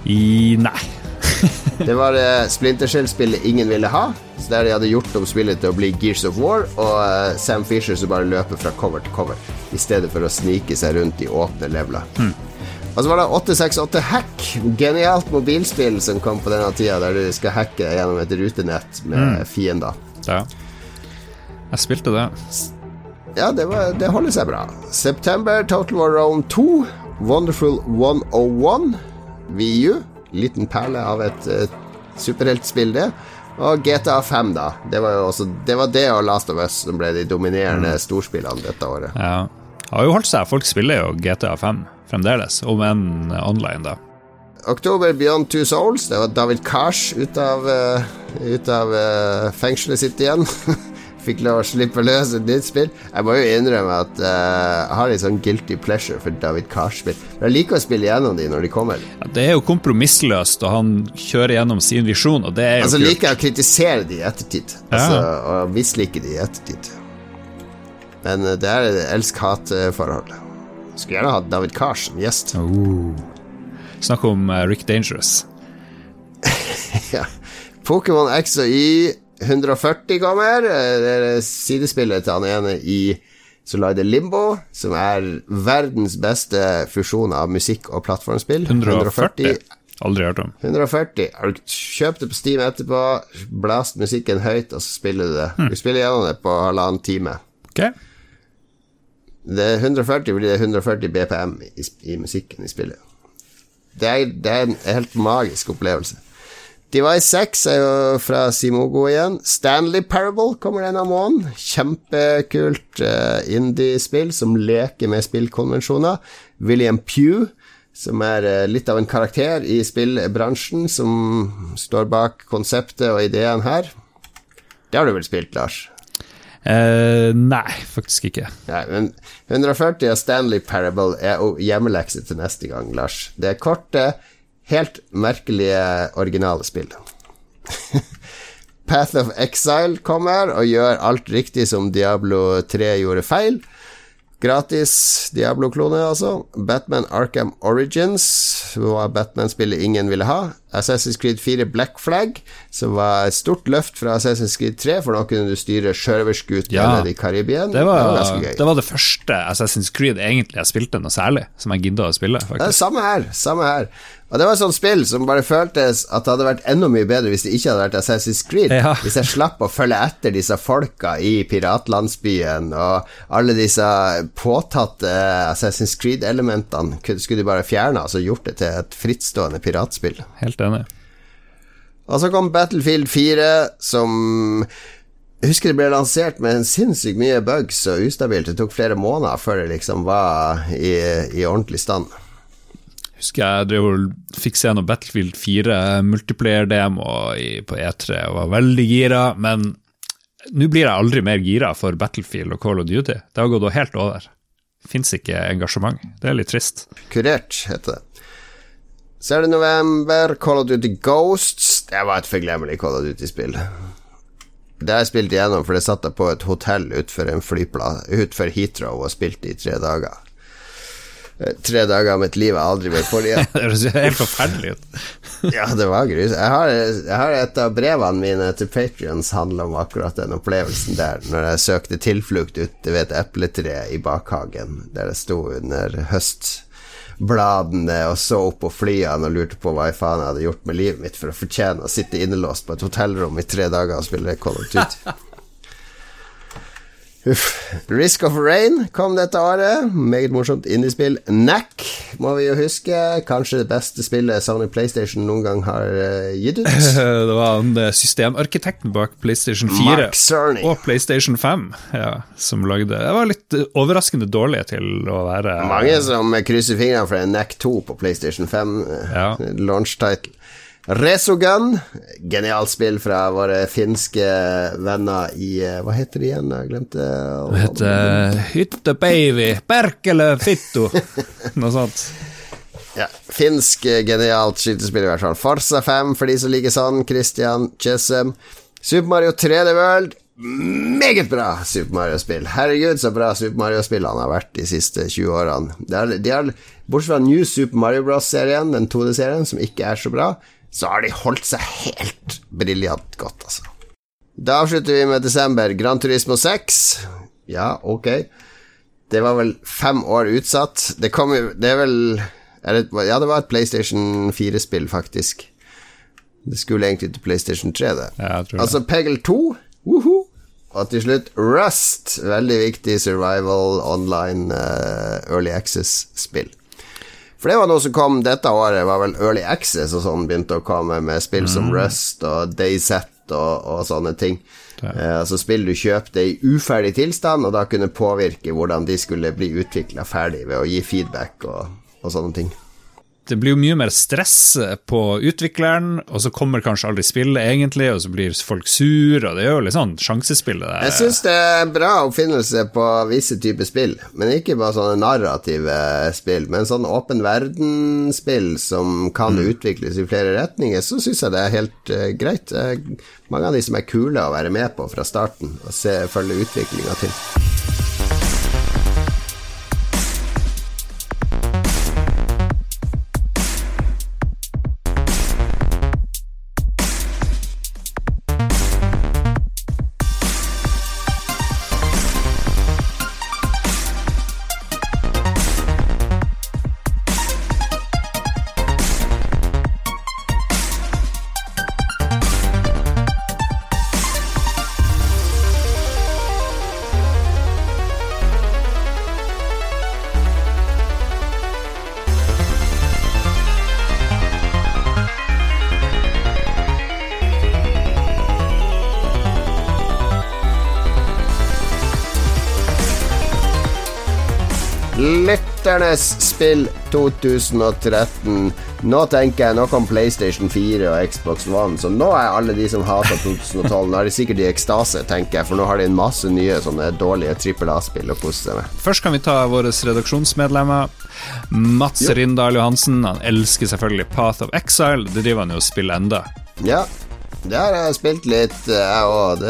I nei. det var uh, Splinter Cell-spillet ingen ville ha. Så Der de hadde gjort om spillet til å bli Gears of War, og uh, Sam Fisher som bare løper fra cover til cover, i stedet for å snike seg rundt i åpne leveler. Mm. Og så var det 868 Hack, genialt mobilspill som kom på denne tida, der du skal hacke gjennom et rutenett med mm. fiender. Ja. Jeg spilte det. Ja, det, var, det holder seg bra. September, Total War Round 2, Wonderful 101, VU, liten perle av et et superheltspill, det. Og GTA 5, da. Det var jo også Det var det og Last of Us som ble de dominerende mm. storspillene dette året. Ja. Det har jo holdt seg. Folk spiller jo GTA 5 fremdeles, om enn online, da. Oktober Beyond Two Souls. Det var David Kars ut av, uh, ut av uh, fengselet sitt igjen. Fikk lov å slippe løs et nytt spill. Jeg må jo innrømme at uh, jeg har litt sånn guilty pleasure for David Kars-spill. Men jeg liker å spille gjennom de når de kommer. Ja, det er jo kompromissløst, og han kjører gjennom sin visjon, og det er jo altså, kult. liker jeg å kritisere de i ettertid, altså, ja. og mislike de i ettertid. Men det er et elsk-hat-forhold. Skulle gjerne hatt David Cars som gjest. Oh. Snakk om uh, Rick Dangerous. ja. Pokémon X og Y 140 kommer. Eh, det er sidespillet til han ene i som lagde Limbo, som er verdens beste fusjon av musikk og plattformspill. 140? Aldri hørt om. 140. Har du kjøpt det på Steam etterpå, blast musikken høyt, og så spiller du det. Du spiller gjennom det på halvannen time. Okay. Det er 140 fordi det er 140 BPM i, i musikken i spillet. Det er, det er en helt magisk opplevelse. Device 6 er jo fra Simogo igjen. Stanley Parable kommer denne måneden. Kjempekult uh, indie-spill som leker med spillkonvensjoner. William Pugh, som er uh, litt av en karakter i spillbransjen, som står bak konseptet og ideen her. Det har du vel spilt, Lars? Uh, nei, faktisk ikke. Nei, men 140 av Stanley Parable er hjemmelekse til neste gang, Lars. Det er korte, helt merkelige originale spill. Path of Exile kommer og gjør alt riktig som Diablo 3 gjorde feil. Gratis Diablo-klone, altså. Batman Arkham Origins var Batman-spillet ingen ville ha. Assassin's Creed 4 Black Flag, som var et stort løft fra Assassin's Creed 3, for nå kunne du styre sjørøverskutene Ja. i Karibia. Det det var det var det første Assassin's Creed egentlig jeg spilte noe særlig, som jeg gidda å spille. Det er faktisk. samme her, samme her. Og det var et sånt spill som bare føltes at det hadde vært enda mye bedre hvis det ikke hadde vært Assassin's Creed. Ja. Hvis jeg slapp å følge etter disse folka i piratlandsbyen, og alle disse påtatte Assassin's Creed-elementene skulle de bare fjerne, og gjort det til et frittstående piratspill. Helt enig. Og så kom Battlefield 4, som jeg husker det ble lansert med en sinnssykt mye bugs og ustabilt. Det tok flere måneder før det liksom var i, i ordentlig stand. Husker jeg fikk se noe Battlefield 4 multiplayer-demo på E3 og var veldig gira, men nå blir jeg aldri mer gira for Battlefield og Call of Duty. Det har gått helt over. Fins ikke engasjement. Det er litt trist. Kurert, heter det. Så er det november, Call of Duty Ghosts. Det var et forglemmelig Call of Duty-spill. Det har jeg spilt igjennom, for det satt jeg på et hotell utenfor en flyplass utenfor Heathrow og spilte i tre dager. Eh, Tre dager av mitt liv jeg aldri vil få igjen. Det høres helt forferdelig ut. Ja, det var grus. Jeg har, jeg har et av brevene mine til Patrions handla om akkurat den opplevelsen der, når jeg søkte tilflukt ute ved et epletre i bakhagen, der jeg sto under høstbladene og så opp på flyene og lurte på hva i faen jeg hadde gjort med livet mitt for å fortjene å sitte innelåst på et hotellrom i tre dager og spille Call of Duty. Uff. Risk of Rain kom dette året. Meget morsomt indiespill. Knack må vi jo huske. Kanskje det beste spillet Sony PlayStation noen gang har eh, gitt ut. Det var en eh, systemarkitekten bak PlayStation 4 Mark og PlayStation 5 ja, som lagde Det var litt eh, overraskende dårlig til å være Mange som krysser fingrene for en Knack 2 på PlayStation 5. eh, Ja. Launch title. Resogun, genialt spill fra våre finske venner i eh, Hva heter de igjen? Jeg glemte Det heter Hyttebaby, Perkele Fitto, noe sånt. Ja, finsk eh, genialt skytespill i hvert fall. Farsa 5 for de som liker sånn. Christian Chessem. Super Mario 3D World. Meget bra Super Mario-spill. Herregud, så bra Super Mario-spill han har vært de siste 20 årene. De har, de har, bortsett fra New Super Mario Bros.-serien, den 2D-serien, som ikke er så bra, så har de holdt seg helt briljant godt, altså. Da avslutter vi med desember. Gran Turismo 6. Ja, ok. Det var vel fem år utsatt. Det kom jo Det er vel er det, Ja, det var et PlayStation 4-spill, faktisk. Det skulle egentlig til PlayStation 3, det. Ja, altså Peggle 2, Woohoo. Og til slutt Rust. Veldig viktig survival online uh, early access-spill. For det var noe som kom dette året, var vel Early Access og sånn begynte å komme med spill som Rust og Dayset og, og sånne ting. Eh, altså spill du kjøpte i uferdig tilstand, og da kunne påvirke hvordan de skulle bli utvikla ferdig ved å gi feedback og, og sånne ting. Det blir jo mye mer stress på utvikleren, og så kommer kanskje aldri spillet egentlig, og så blir folk sur, og det er jo litt sånn sjansespill, det Jeg syns det er en bra oppfinnelse på visse typer spill, men ikke bare sånne narrative spill, men sånn åpen verden-spill som kan utvikles i flere retninger, så syns jeg det er helt uh, greit. Uh, mange av de som er kule å være med på fra starten, og se, følge utviklinga til. Lytternes spill 2013. Nå tenker jeg nå om PlayStation 4 og Xbox One, så nå er alle de som hater 2012, nå er de sikkert i ekstase, tenker jeg, for nå har de en masse nye sånne dårlige trippel A-spill å kose seg med. Først kan vi ta våre redaksjonsmedlemmer. Mats Jo. Rindal Johansen. Han elsker selvfølgelig Path of Exile. Det driver han jo og spiller enda. Ja, det har jeg spilt litt, jeg òg.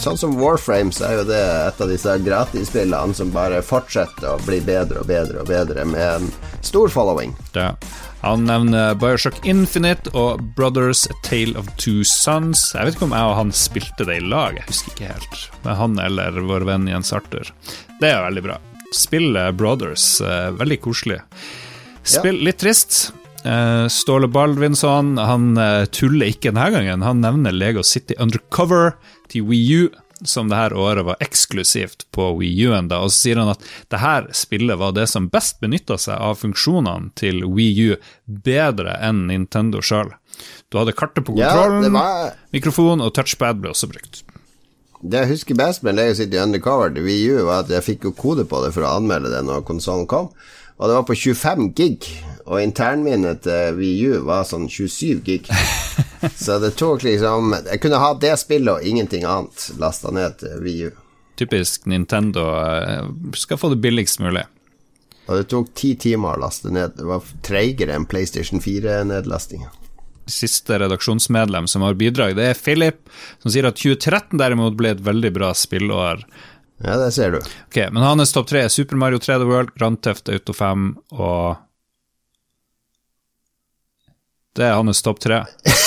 Sånn som Warframes er jo det et av disse gratisspillene som bare fortsetter å bli bedre og bedre og bedre, med en stor following. Ja. Han nevner Bioshock Infinite og Brothers A Tale of Two Sons. Jeg vet ikke om jeg og han spilte det i lag, jeg husker ikke helt. Med han eller vår venn Jens Arthur. Det er veldig bra. Spill eh, Brothers, eh, veldig koselig. Spill litt trist. Eh, Ståle Baldvinsson han eh, tuller ikke denne gangen. Han nevner Lego City Undercover til Wii U, som det her året var eksklusivt på Wii U-en. Og så sier han at det her spillet var det som best benytta seg av funksjonene til Wii U, bedre enn Nintendo sjøl. Du hadde kartet på kontrollen, ja, var mikrofon og touchpad ble også brukt. Det jeg husker best med Lego City Undercover til Wii U, var at jeg fikk jo kode på det for å anmelde det når konsollen kom, og det var på 25 gig. Og internminnet til Wii U var sånn 27 gig. Så det tok liksom Jeg kunne ha det spillet og ingenting annet lasta ned til Wii U. Typisk Nintendo eh, skal få det billigst mulig. Og det tok ti timer å laste ned. Det var treigere enn PlayStation 4-nedlastinga. Siste redaksjonsmedlem som har bidrag, det er Philip, som sier at 2013 derimot ble et veldig bra spillår. Ja, det ser du. Ok, Men hans topp tre er Super Mario 3D World, Grand Theft Auto 5 og Det er hans topp tre.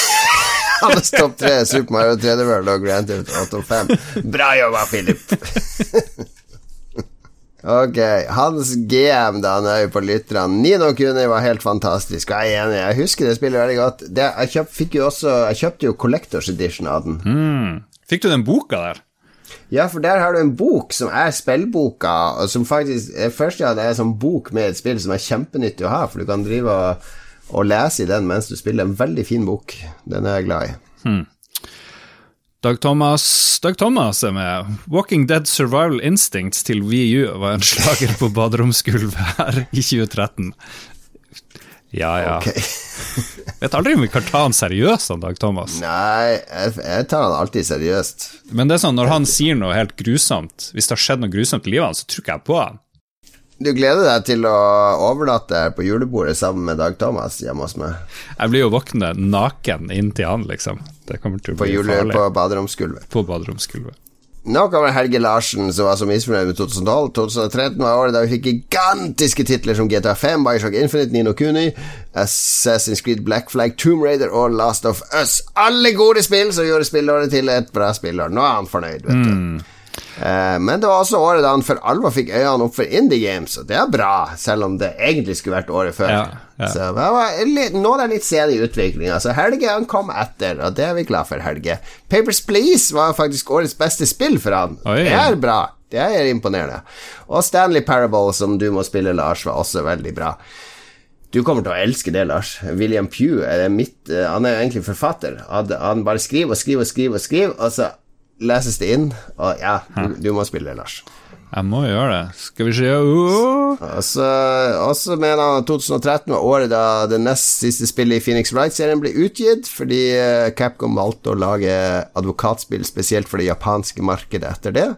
Hans topp tre er Super Mario 3D World og Grand Theft Auto 5. Bra jobba, Philip! ok, hans GM, da, han er jo på lytterne. Nino Kuni var helt fantastisk, og jeg er enig. Jeg husker det spillet veldig godt. Det, jeg, kjøpt, jo også, jeg kjøpte jo Collectors Edition av den. Mm. Fikk du den boka der? Ja, for der har du en bok som er spillboka, og som faktisk eh, Først ja, det er en sånn bok med et spill som er kjempenyttig å ha, for du kan drive og, og lese i den mens du spiller. En veldig fin bok. Den er jeg glad i. Dag Thomas Dag Thomas er med. Walking Dead Survival Instincts til VU var en slager på baderomsgulvet her i 2013. Ja, ja. Jeg Vet aldri om vi kan ta han seriøst, en Dag Thomas. Nei, jeg, jeg tar han alltid seriøst. Men det er sånn, når han sier noe helt grusomt, hvis det har skjedd noe grusomt i livet hans, så tror ikke jeg på han. Du gleder deg til å overnatte her på julebordet sammen med Dag Thomas hjemme hos meg? Jeg blir jo våkne naken inntil han, liksom. Det kommer til å På, jule, farlig. på baderomsgulvet. På baderomsgulvet. Nå kommer Helge Larsen, som var så misfornøyd med 2012. 2013 var året da vi fikk gigantiske titler som GTA 5, Bioshock Infinite, Nino Kuni, Assassin's Creed Black Flag, Tomb Raider og Last of Us. Alle gode spill som gjorde spillåret til et bra spillår. Nå er han fornøyd, vet du. Eh, men det var også året da han for alvor fikk øynene opp for indie games, og det er bra, selv om det egentlig skulle vært året før. Ja, ja. Så det var litt, nå er det litt sen i utviklinga, så Helge han kom etter, og det er vi glad for, Helge. Papers Please var faktisk årets beste spill for han. Oi. Det er bra. Det er imponerende. Og Stanley Parable, som du må spille, Lars, var også veldig bra. Du kommer til å elske det, Lars. William Pugh er mitt, eh, Han er jo egentlig forfatter. Han, han bare skriver og skriver og skriver, og skriver og så leses det inn. Og ja, du, du må spille det, Lars. Jeg må gjøre det. Skal vi se Åh. Og så mener han at 2013 var året da det nest siste spillet i Phoenix Wright-serien ble utgitt, fordi eh, Capcom valgte å lage advokatspill spesielt for det japanske markedet etter det.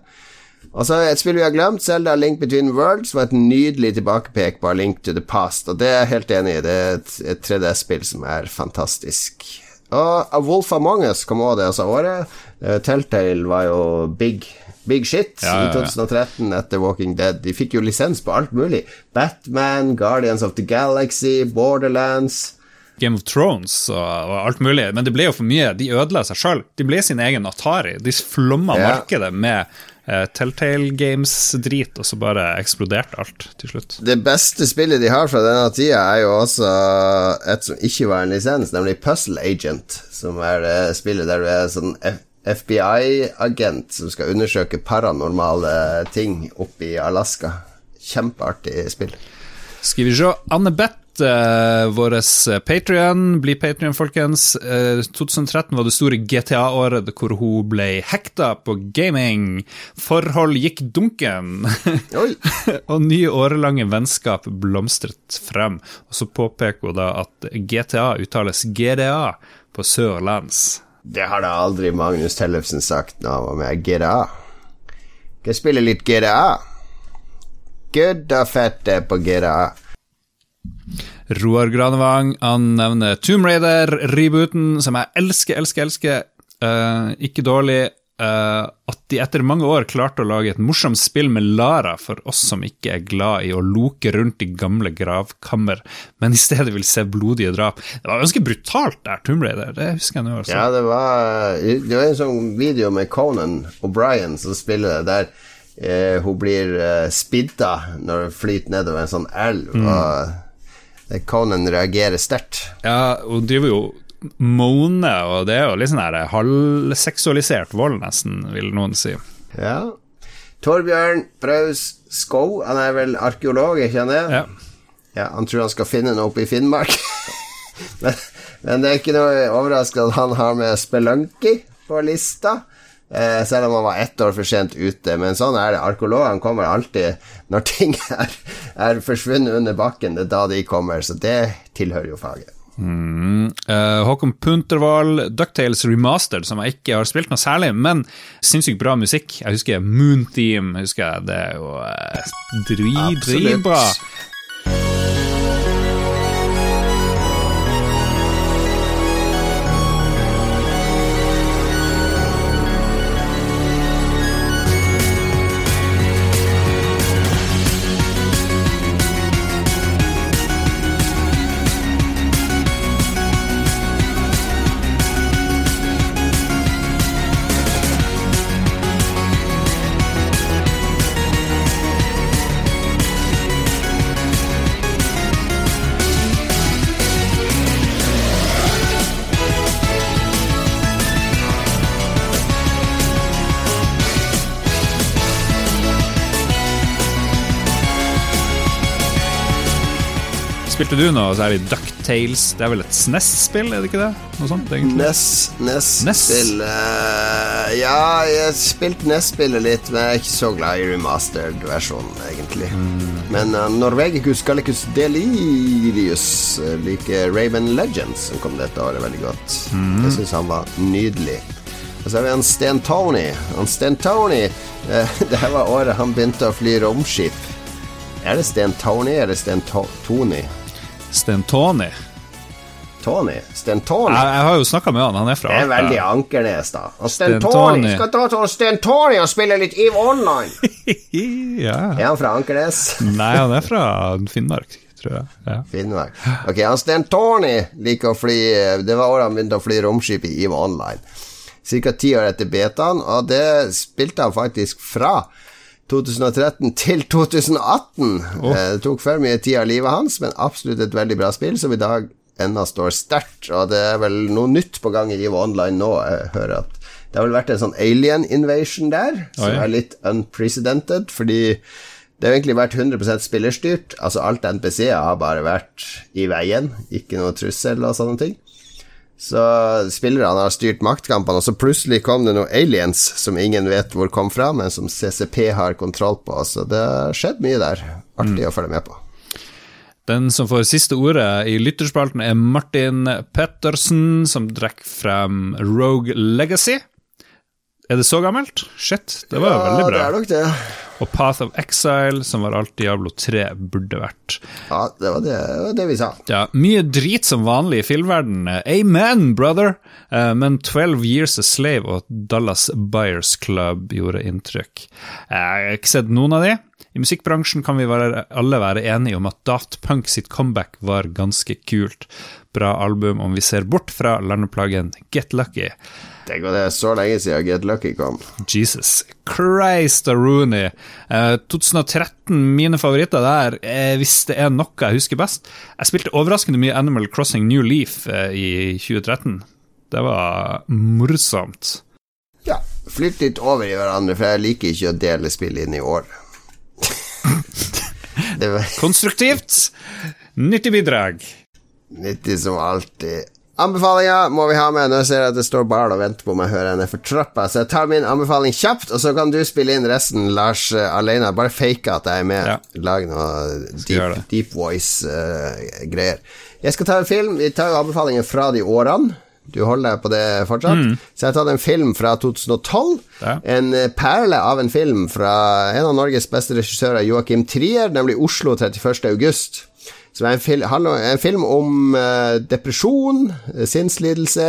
Og så et spill vi har glemt, Selda Link Between Worlds, var et nydelig tilbakepek på Link to the Past, og det er jeg helt enig i. Det er et 3D-spill som er fantastisk. A Wolf Among Us kom òg det altså året. Eh, Telltale var jo big, big shit Ja, ja, ja. i 2013 etter Walking Dead. De fikk jo lisens på alt mulig. Batman, Guardians of the Galaxy, Borderlands Game of Thrones og, alt mulig, men det ble jo for mye. De ødela seg sjøl. De ble sin egen Atari. De flomma markedet med eh, Telltale Games-drit, og så bare eksploderte alt til slutt. Det beste spillet de har fra denne tida, er jo også et som ikke var en lisens, nemlig Puzzle Agent, som er det spillet der du er sånn FBI-agent som skal undersøke paranormale ting oppe i Alaska. Kjempeartig spill. Skal vi se. Anne Beth, uh, vår Patrion, bli Patrion, folkens. Uh, 2013 var det store GTA-året hvor hun ble hekta på gaming. Forhold gikk dunken. og nye årelange vennskap blomstret frem. Og så påpeker hun da at GTA uttales GDA på sørlands. Det har da aldri Magnus Tellefsen sagt når han var med GDA. Skal jeg spille litt GTA? Good og fett på gira. Roar Granevang han nevner Tomb Raider-rebooten, som jeg elsker, elsker, elsker. Uh, ikke dårlig. Uh, at de etter mange år klarte å lage et morsomt spill med Lara for oss som ikke er glad i å loke rundt i gamle gravkammer, men i stedet vil se blodige drap. Det var ganske brutalt der, Tomb Raider. Det husker jeg nå. Altså. Ja, det var, det var en sånn video med Conan O'Brien som spiller det der. Eh, hun blir eh, spidda når hun flyter nedover en sånn elv, mm. og Conan reagerer sterkt. Ja, hun driver jo Mone, og det er jo litt sånn her halvseksualisert vold, nesten, vil noen si. Ja. Torbjørn Braus Skov, han er vel arkeolog, ikke han det? Ja. ja. Han tror han skal finne noe oppe i Finnmark. men, men, det er ikke noe overraskende at han har med spelunky på lista. Eh, selv om han var ett år for sent ute. Men sånn er det. Arkeologene kommer alltid når ting er, er forsvunnet under bakken. Det er da de kommer. Så det tilhører jo faget. Mm. Uh, Håkon Puntervall, Ducktales Remastered, som jeg ikke har spilt noe særlig, men sinnssykt bra musikk. Jeg husker Moon Theme, husker jeg, det er jo uh, dri, dritbra. Spilte du noe særlig Ducktales? Det er vel et SNES-spill, er det ikke det? Noe sånt, egentlig? NES, NES-spill Uh, Ja, jeg spilte NES-spillet litt, men jeg er ikke så glad i remastered-versjonen, egentlig. Mm. Men uh, Norvegicus Gallicus Delirius uh, liker Raven Legends, som kom dette året, veldig godt. Mm. Jeg syns han var nydelig. Og så har vi han Sten Tony. Han Sten Tony uh, Det her var året han begynte å fly romskip. Er det Sten Tony eller Sten Tony? Stentoni. Tony? Stentoni? Jeg, jeg har jo snakka med han, han er fra Det er veldig Ankernes, da. Og Stentoni Skal ta til Stentoni og spille litt EVE Online! ja. Er han fra Ankernes? Nei, han er fra Finnmark, tror jeg. Ja. Finnmark. Ok, han Stentoni liker å fly Det var året han begynte å fly romskip i EVE Online. Ca. ti år etter betaen, og det spilte han faktisk fra 2013 til 2018. Oh. Det tok for mye tid av livet hans, men absolutt et veldig bra spill som i dag ennå står sterkt. Og det er vel noe nytt på gang i EVO Online nå. Jeg hører at det har vel vært en sånn alien invasion der, som oh, ja. er litt unprecedented, fordi det har egentlig vært 100% spillerstyrt. Altså alt NPC-er har bare vært i veien, ikke noe trussel og sånne ting. Så spillerne har styrt maktkampene, og så plutselig kom det noen aliens som ingen vet hvor kom fra, men som CCP har kontroll på. Så det har skjedd mye der. Artig mm. å følge med på. Den som får siste ordet i lytterspalten, er Martin Pettersen, som trekker frem Rogue Legacy. Er det så gammelt? Shit, det var ja, veldig bra. Det er nok det. Og Path of Exile, som var alt Diablo 3 burde vært. Ja, det var det, det, vi sa. Ja, Mye drit som vanlig i filmverdenen. Amen, brother! Uh, men 12 Years a Slave og Dallas Buyers Club gjorde inntrykk. Jeg har ikke sett noen av de. I musikkbransjen kan vi være, alle være enige om at Daft Punk sitt comeback var ganske kult. Bra album om vi ser bort fra landeplagen Get Lucky. Tenk at det er så lenge siden Get Lucky kom. Jesus Christ Rooney. Uh, 2013, mine favoritter der, uh, hvis det er noe jeg husker best Jeg spilte overraskende mye Animal Crossing New Leaf uh, i 2013. Det var morsomt. Ja. Flytt litt over i hverandre, for jeg liker ikke å dele spill inn i år. Konstruktivt. Nyttig bidrag. nyttig som alltid. Anbefalinger må vi ha med. Nå ser jeg at det står Barl og venter på meg, hører jeg ned for trappa. Så jeg tar min anbefaling kjapt, og så kan du spille inn resten, Lars, uh, alene. Bare fake at jeg er med. Ja. Lag noe deep, deep voice-greier. jeg skal ta en film. Vi tar jo anbefalinger fra de årene. Du holder deg på det fortsatt? Så jeg har tatt en film fra 2012. Ja. En eh, perle av en film fra en av Norges beste regissører, Joakim Trier, nemlig Oslo 31. august. Som er en, fil en film om uh, depresjon, eh, sinnslidelse,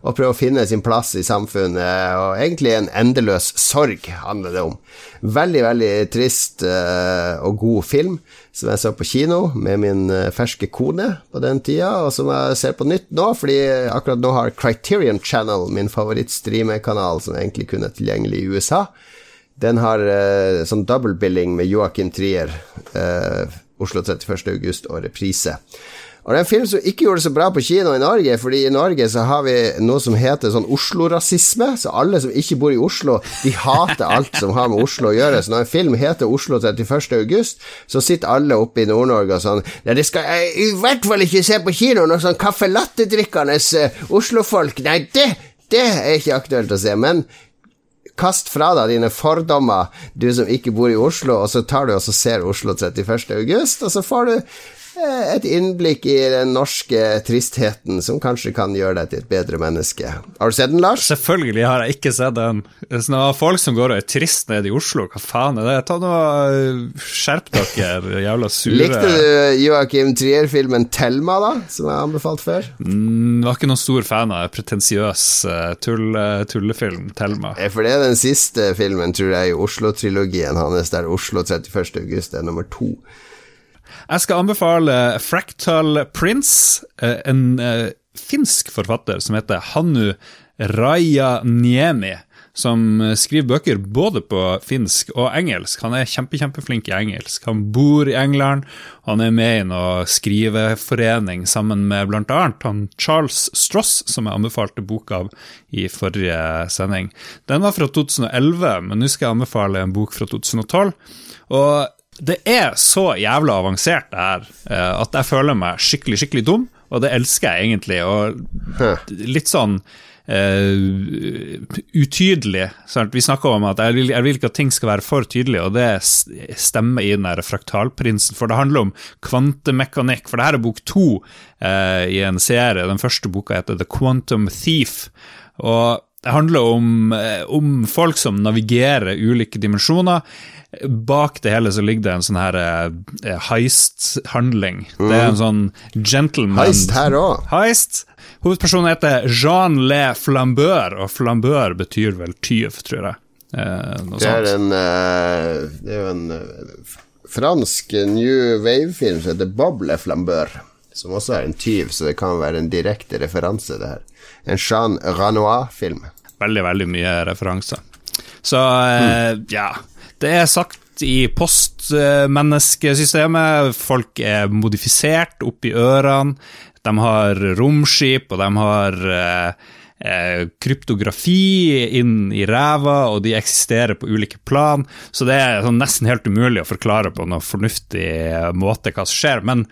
og prøve å finne sin plass i samfunnet. Og egentlig en endeløs sorg handler det om. Veldig, veldig trist uh, og god film, som jeg så på kino med min ferske kone på den tida, og som jeg ser på nytt nå, fordi akkurat nå har Criterion Channel, min favorittstreamekanal, som egentlig kun er tilgjengelig i USA, den har uh, sånn double billing med Joakim Trier. Eh, Oslo 31. august og reprise. Og det er en film som ikke gjorde det så bra på kino i Norge, fordi i Norge så har vi noe som heter sånn Oslo-rasisme. Så alle som ikke bor i Oslo, de hater alt som har med Oslo å gjøre. Så når en film heter Oslo 31. august, så sitter alle oppe i Nord-Norge og sånn Nei, det skal jeg i hvert fall ikke se på kino, noe sånn kaffe latte-drikkende uh, Oslo-folk. Nei, det, det er ikke aktuelt å se. Men Kast fra deg dine fordommer, du som ikke bor i Oslo, og så tar du og så ser Oslo 31. august, og så får du et innblikk i den norske tristheten som kanskje kan gjøre deg til et bedre menneske. Har du sett den, Lars? Selvfølgelig har jeg ikke sett den. Sånne folk som går og er trist nede i Oslo, hva faen er det? Ta nå Skjerp dere, jævla sure Likte du Joakim Trier-filmen Thelma, da, som jeg anbefalt før? Mm, Var ikke noen stor fan av pretensiøs eh, tull, tullefilm, Thelma. Eh, For det er den siste filmen, tror jeg, i Oslo-trilogien hans, der Oslo 31. august er nummer to. Jeg skal anbefale Fractal Prince, eh, en eh, finsk forfatter som heter Hannu Rajaniemi, som eh, skriver bøker både på finsk og engelsk. Han er kjempe, kjempeflink i engelsk. Han bor i England, han er med i noe skriveforening sammen med annet Charles Stross, som jeg anbefalte bok av i forrige sending. Den var fra 2011, men nå skal jeg anbefale en bok fra 2012. Og det er så jævla avansert, det her, eh, at jeg føler meg skikkelig, skikkelig dum, og det elsker jeg egentlig. Og litt sånn Uh, utydelig. Sant? Vi snakker om at jeg vil, jeg vil ikke at ting skal være for tydelige, og det stemmer i den der fraktalprinsen, for det handler om kvantemekanikk. For det her er bok to uh, i en serie. Den første boka heter The Quantum Thief. Og det handler om, eh, om folk som navigerer ulike dimensjoner. Bak det hele så ligger det en sånn her eh, heist-handling. Det er en sånn gentleman Heist her òg. Heist. Hovedpersonen heter Jean Le Flambeur, og flambeur betyr vel tyv, tror jeg. Eh, Det er en uh, Det er jo en uh, fransk new wave-film som heter Bob Le Flambeur. Som også er en tyv, så det kan være en direkte referanse, det her. En Jean Renoir-film. Veldig, veldig mye referanser. Så eh, ja. Det er sagt i postmenneskesystemet. Folk er modifisert oppi ørene. De har romskip, og de har eh, eh, kryptografi inn i ræva, og de eksisterer på ulike plan. Så det er sånn nesten helt umulig å forklare på noe fornuftig måte hva som skjer. Men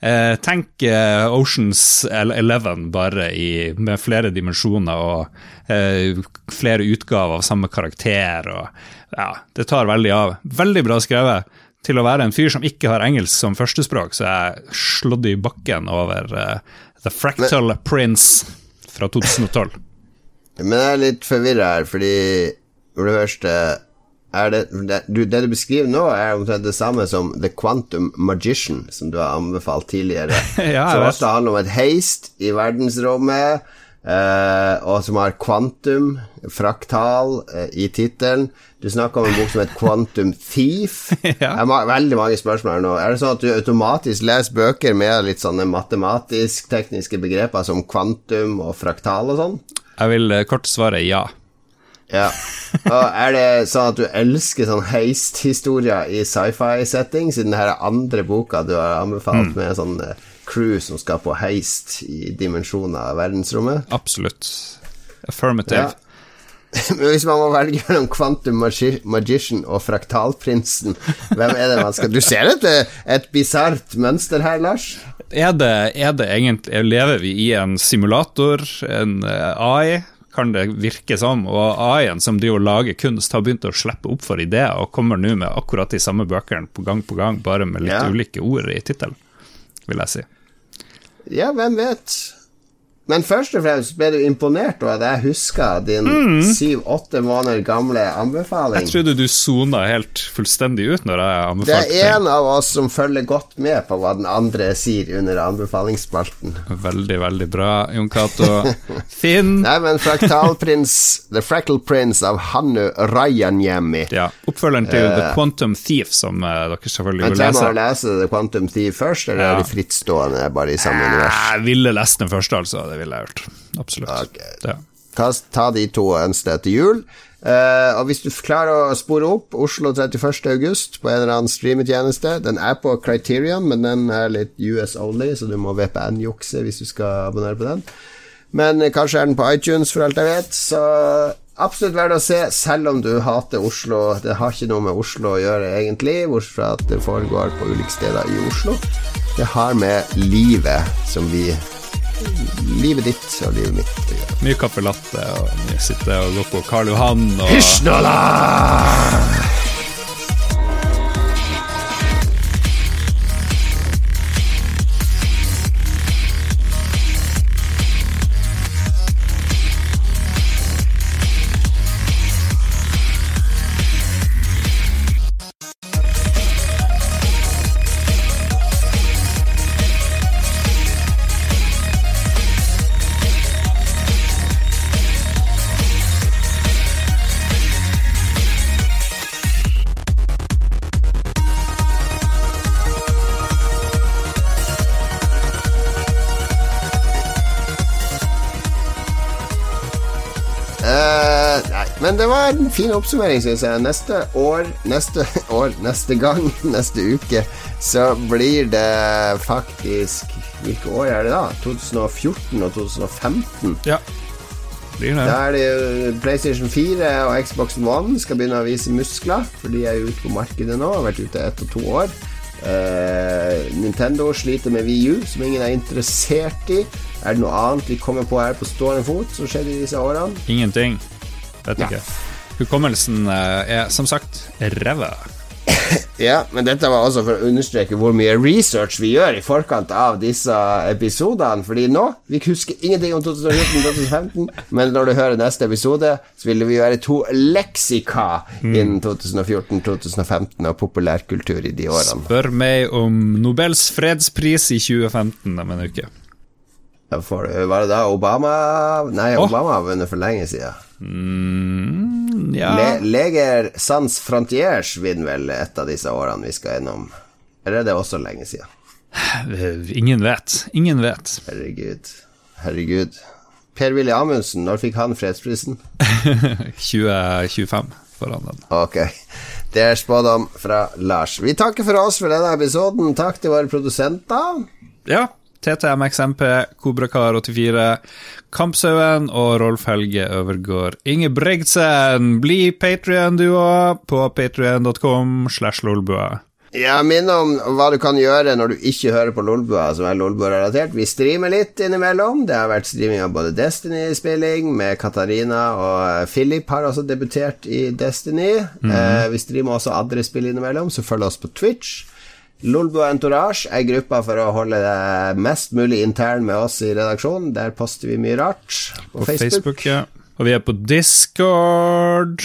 eh, tenk eh, Oceans Eleven bare i, med flere dimensjoner og eh, flere utgaver av samme karakter. Og, ja, det tar veldig av. Veldig bra skrevet. Til å være en fyr som ikke har engelsk som førstespråk, så jeg slått i bakken over eh, The Fractal Prince fra 2012. Men jeg er litt forvirra her, fordi for det første er det, det, du, det du beskriver nå, er omtrent det samme som The Quantum Magician, som du har anbefalt tidligere. Ja, som også handler om et heist i verdensrommet, eh, og som har kvantum, fraktal, uh, i tittelen. Du snakker om en bok som heter Quantum Thief. Ja. Jeg har veldig mange spørsmål her nå. Er det sånn at du automatisk leser bøker med litt sånne matematisk-tekniske begreper som kvantum og fraktal og sånn? Jeg vil uh, kort svare ja. Ja. Og er det sånn at du elsker sånn heist-historier i sci-fi-setting, siden det her er andre boka du har anbefalt med sånn eh, crew som skal på heist i dimensjoner av verdensrommet? Absolutt. Affirmative. Ja. Men hvis man må velge mellom Quantum Magi Magician og Fraktalprinsen, hvem er det man skal Du ser et, et bisart mønster her, Lars? Er det, er det egentlig Lever vi i en simulator, en eh, AI? Kan det virke som. Og AI-en som driver og lager kunst, har begynt å slippe opp for ideer, og kommer nå med akkurat de samme bøkene på gang på gang, bare med litt Ja. ulike ord i tittelen, vil jeg si. Ja, hvem vet? Men først og fremst ble du imponert over at jeg huska din syv-åtte måneder gamle anbefaling. Jeg trodde du sona helt fullstendig ut når jeg Det er en av oss som følger godt med på hva den andre sier under anbefalingsspalten. Veldig, veldig bra, Jon Cato. Finn. Nei, men Fraktalprins The Fractal Prince av Hannu Rajanjemi. Ja, oppfølgeren til The Quantum Thief, som uh, dere selvfølgelig Men vil trenger man å lese. lese The Quantum Thief først, eller Ja. er de frittstående bare i samme univers? Jeg ville lest den første, altså. Det ville jeg gjort. Absolutt. Okay. Ja. Ta, ta de to og sted til jul. Uh, og hvis du klarer å spore opp Oslo 31. august på en eller annen streametjeneste Den er på Criterion, men den er litt US only, så du må VPN-jukse hvis du skal abonnere på den. Men kanskje er den på iTunes, for alt jeg vet. Så absolutt verdt å se, selv om du hater Oslo. Det har ikke noe med Oslo å gjøre, egentlig, bortsett fra at det foregår på ulike steder i Oslo. Det har med livet som vi Livet ditt og livet mitt. Mye caffè latte, og mye sitte og gå på Karl Johan og Hysjnola! Eh, fin oppsummering, syns jeg. Neste år, neste år, neste gang, neste uke, så blir det faktisk Hvilke år er det da? 2014 og 2015? Ja. Da er det jo PlayStation 4 og Xbox One skal begynne å vise muskler, for de er jo ute på markedet nå. Har vært ute ett og to år. Uh, Nintendo sliter med VU, som ingen er interessert i. Er det noe annet vi kommer på her på stående fot som skjedde i disse årene? Ingenting. Vet Ja. ikke. Hukommelsen eh, er som sagt ræva. Ja, men dette var også for å understreke hvor mye research vi gjør i forkant av disse episodene. Fordi nå Vi husker ingenting om 2014-2015, men når du hører neste episode, så vil vi være to leksika innen 2014-2015 og populærkultur i de årene. Spør meg om Nobels fredspris i 2015 om en uke. Får du- Var det da Obama Nei. Obama har vunnet for lenge siden. Mm, ja Le Leger Sans Frontiers vinner vel et av disse årene vi skal gjennom. Eller er det også lenge siden? Eh, Ingen vet. Ingen vet. Herregud. Herregud. Per-Willy Amundsen, når fikk han fredsprisen? 2025 foran den. Ok. Det er spådom fra Lars. Vi takker for oss for denne episoden. Takk til våre produsenter. Ja. TTMXMP, Kobrakar84, Kampsauen og Rolf Helge Øvergård Ingebrigtsen. Bli Patrion du òg, på patrion.com slash lolbua. Ja, minn om hva du kan gjøre når du ikke hører på Lolbua, som er Lolbua-relatert. Vi streamer litt innimellom. Det har vært streaming av både Destiny-spilling med Katarina, og Philip har også debutert i Destiny. eh, vi streamer også andre spill innimellom, så følg oss på Twitch. Lolbua Entourage er gruppa for å holde det mest mulig intern med oss i redaksjonen. Der poster vi mye rart på, På Facebook. Facebook, ja. Og vi er på Discord.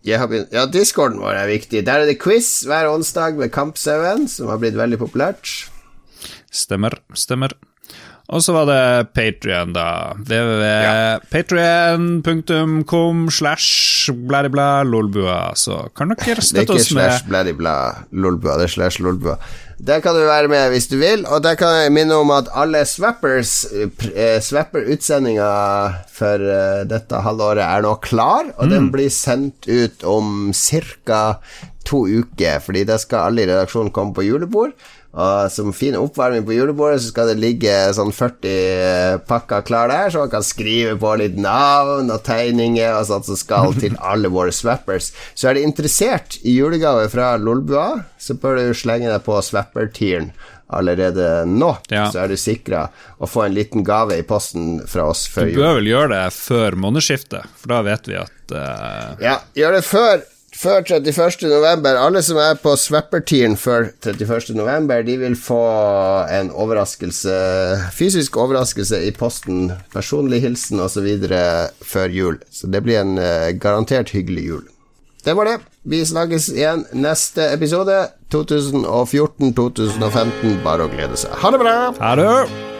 Begynt, ja, Discorden vår er viktig. Der er det quiz hver onsdag med Kampsauen, som har blitt veldig populært. Stemmer, stemmer. Og så var det Patrion, da. www.patrion.com slash bladibla lolbua. Så kan dere støtte oss med Det er ikke slash bladibla lolbua, det er slash lolbua. Der kan du være med hvis du vil, og der kan jeg minne om at alle Swappers eh, Swapper-utsendinger for eh, dette halvåret er nå klar, og den blir sendt ut om ca. to uker, fordi da skal alle i redaksjonen komme på julebord. Og som fin oppvarming på julebordet så skal det ligge sånn 40 pakker klar der, så man kan skrive på litt navn og tegninger og sånt som skal til alle våre swappers. Så er du interessert i julegave fra Lolbua, så bør du slenge deg på swapper-tieren allerede nå, Ja. så er du sikra å få en liten gave i posten fra oss før Du jul. bør vel gjøre det før månedsskiftet, for da vet vi at uh... Ja, gjør det før, før 31. november. Alle som er på Swapper-tieren før 31. november, de vil få en overraskelse, fysisk overraskelse i posten, personlig hilsen osv. før jul. Så det blir en eh, garantert hyggelig jul. Det var det. Vi snakkes igjen neste episode. 2014-2015. Bare å glede seg. Ha det bra! Ha det!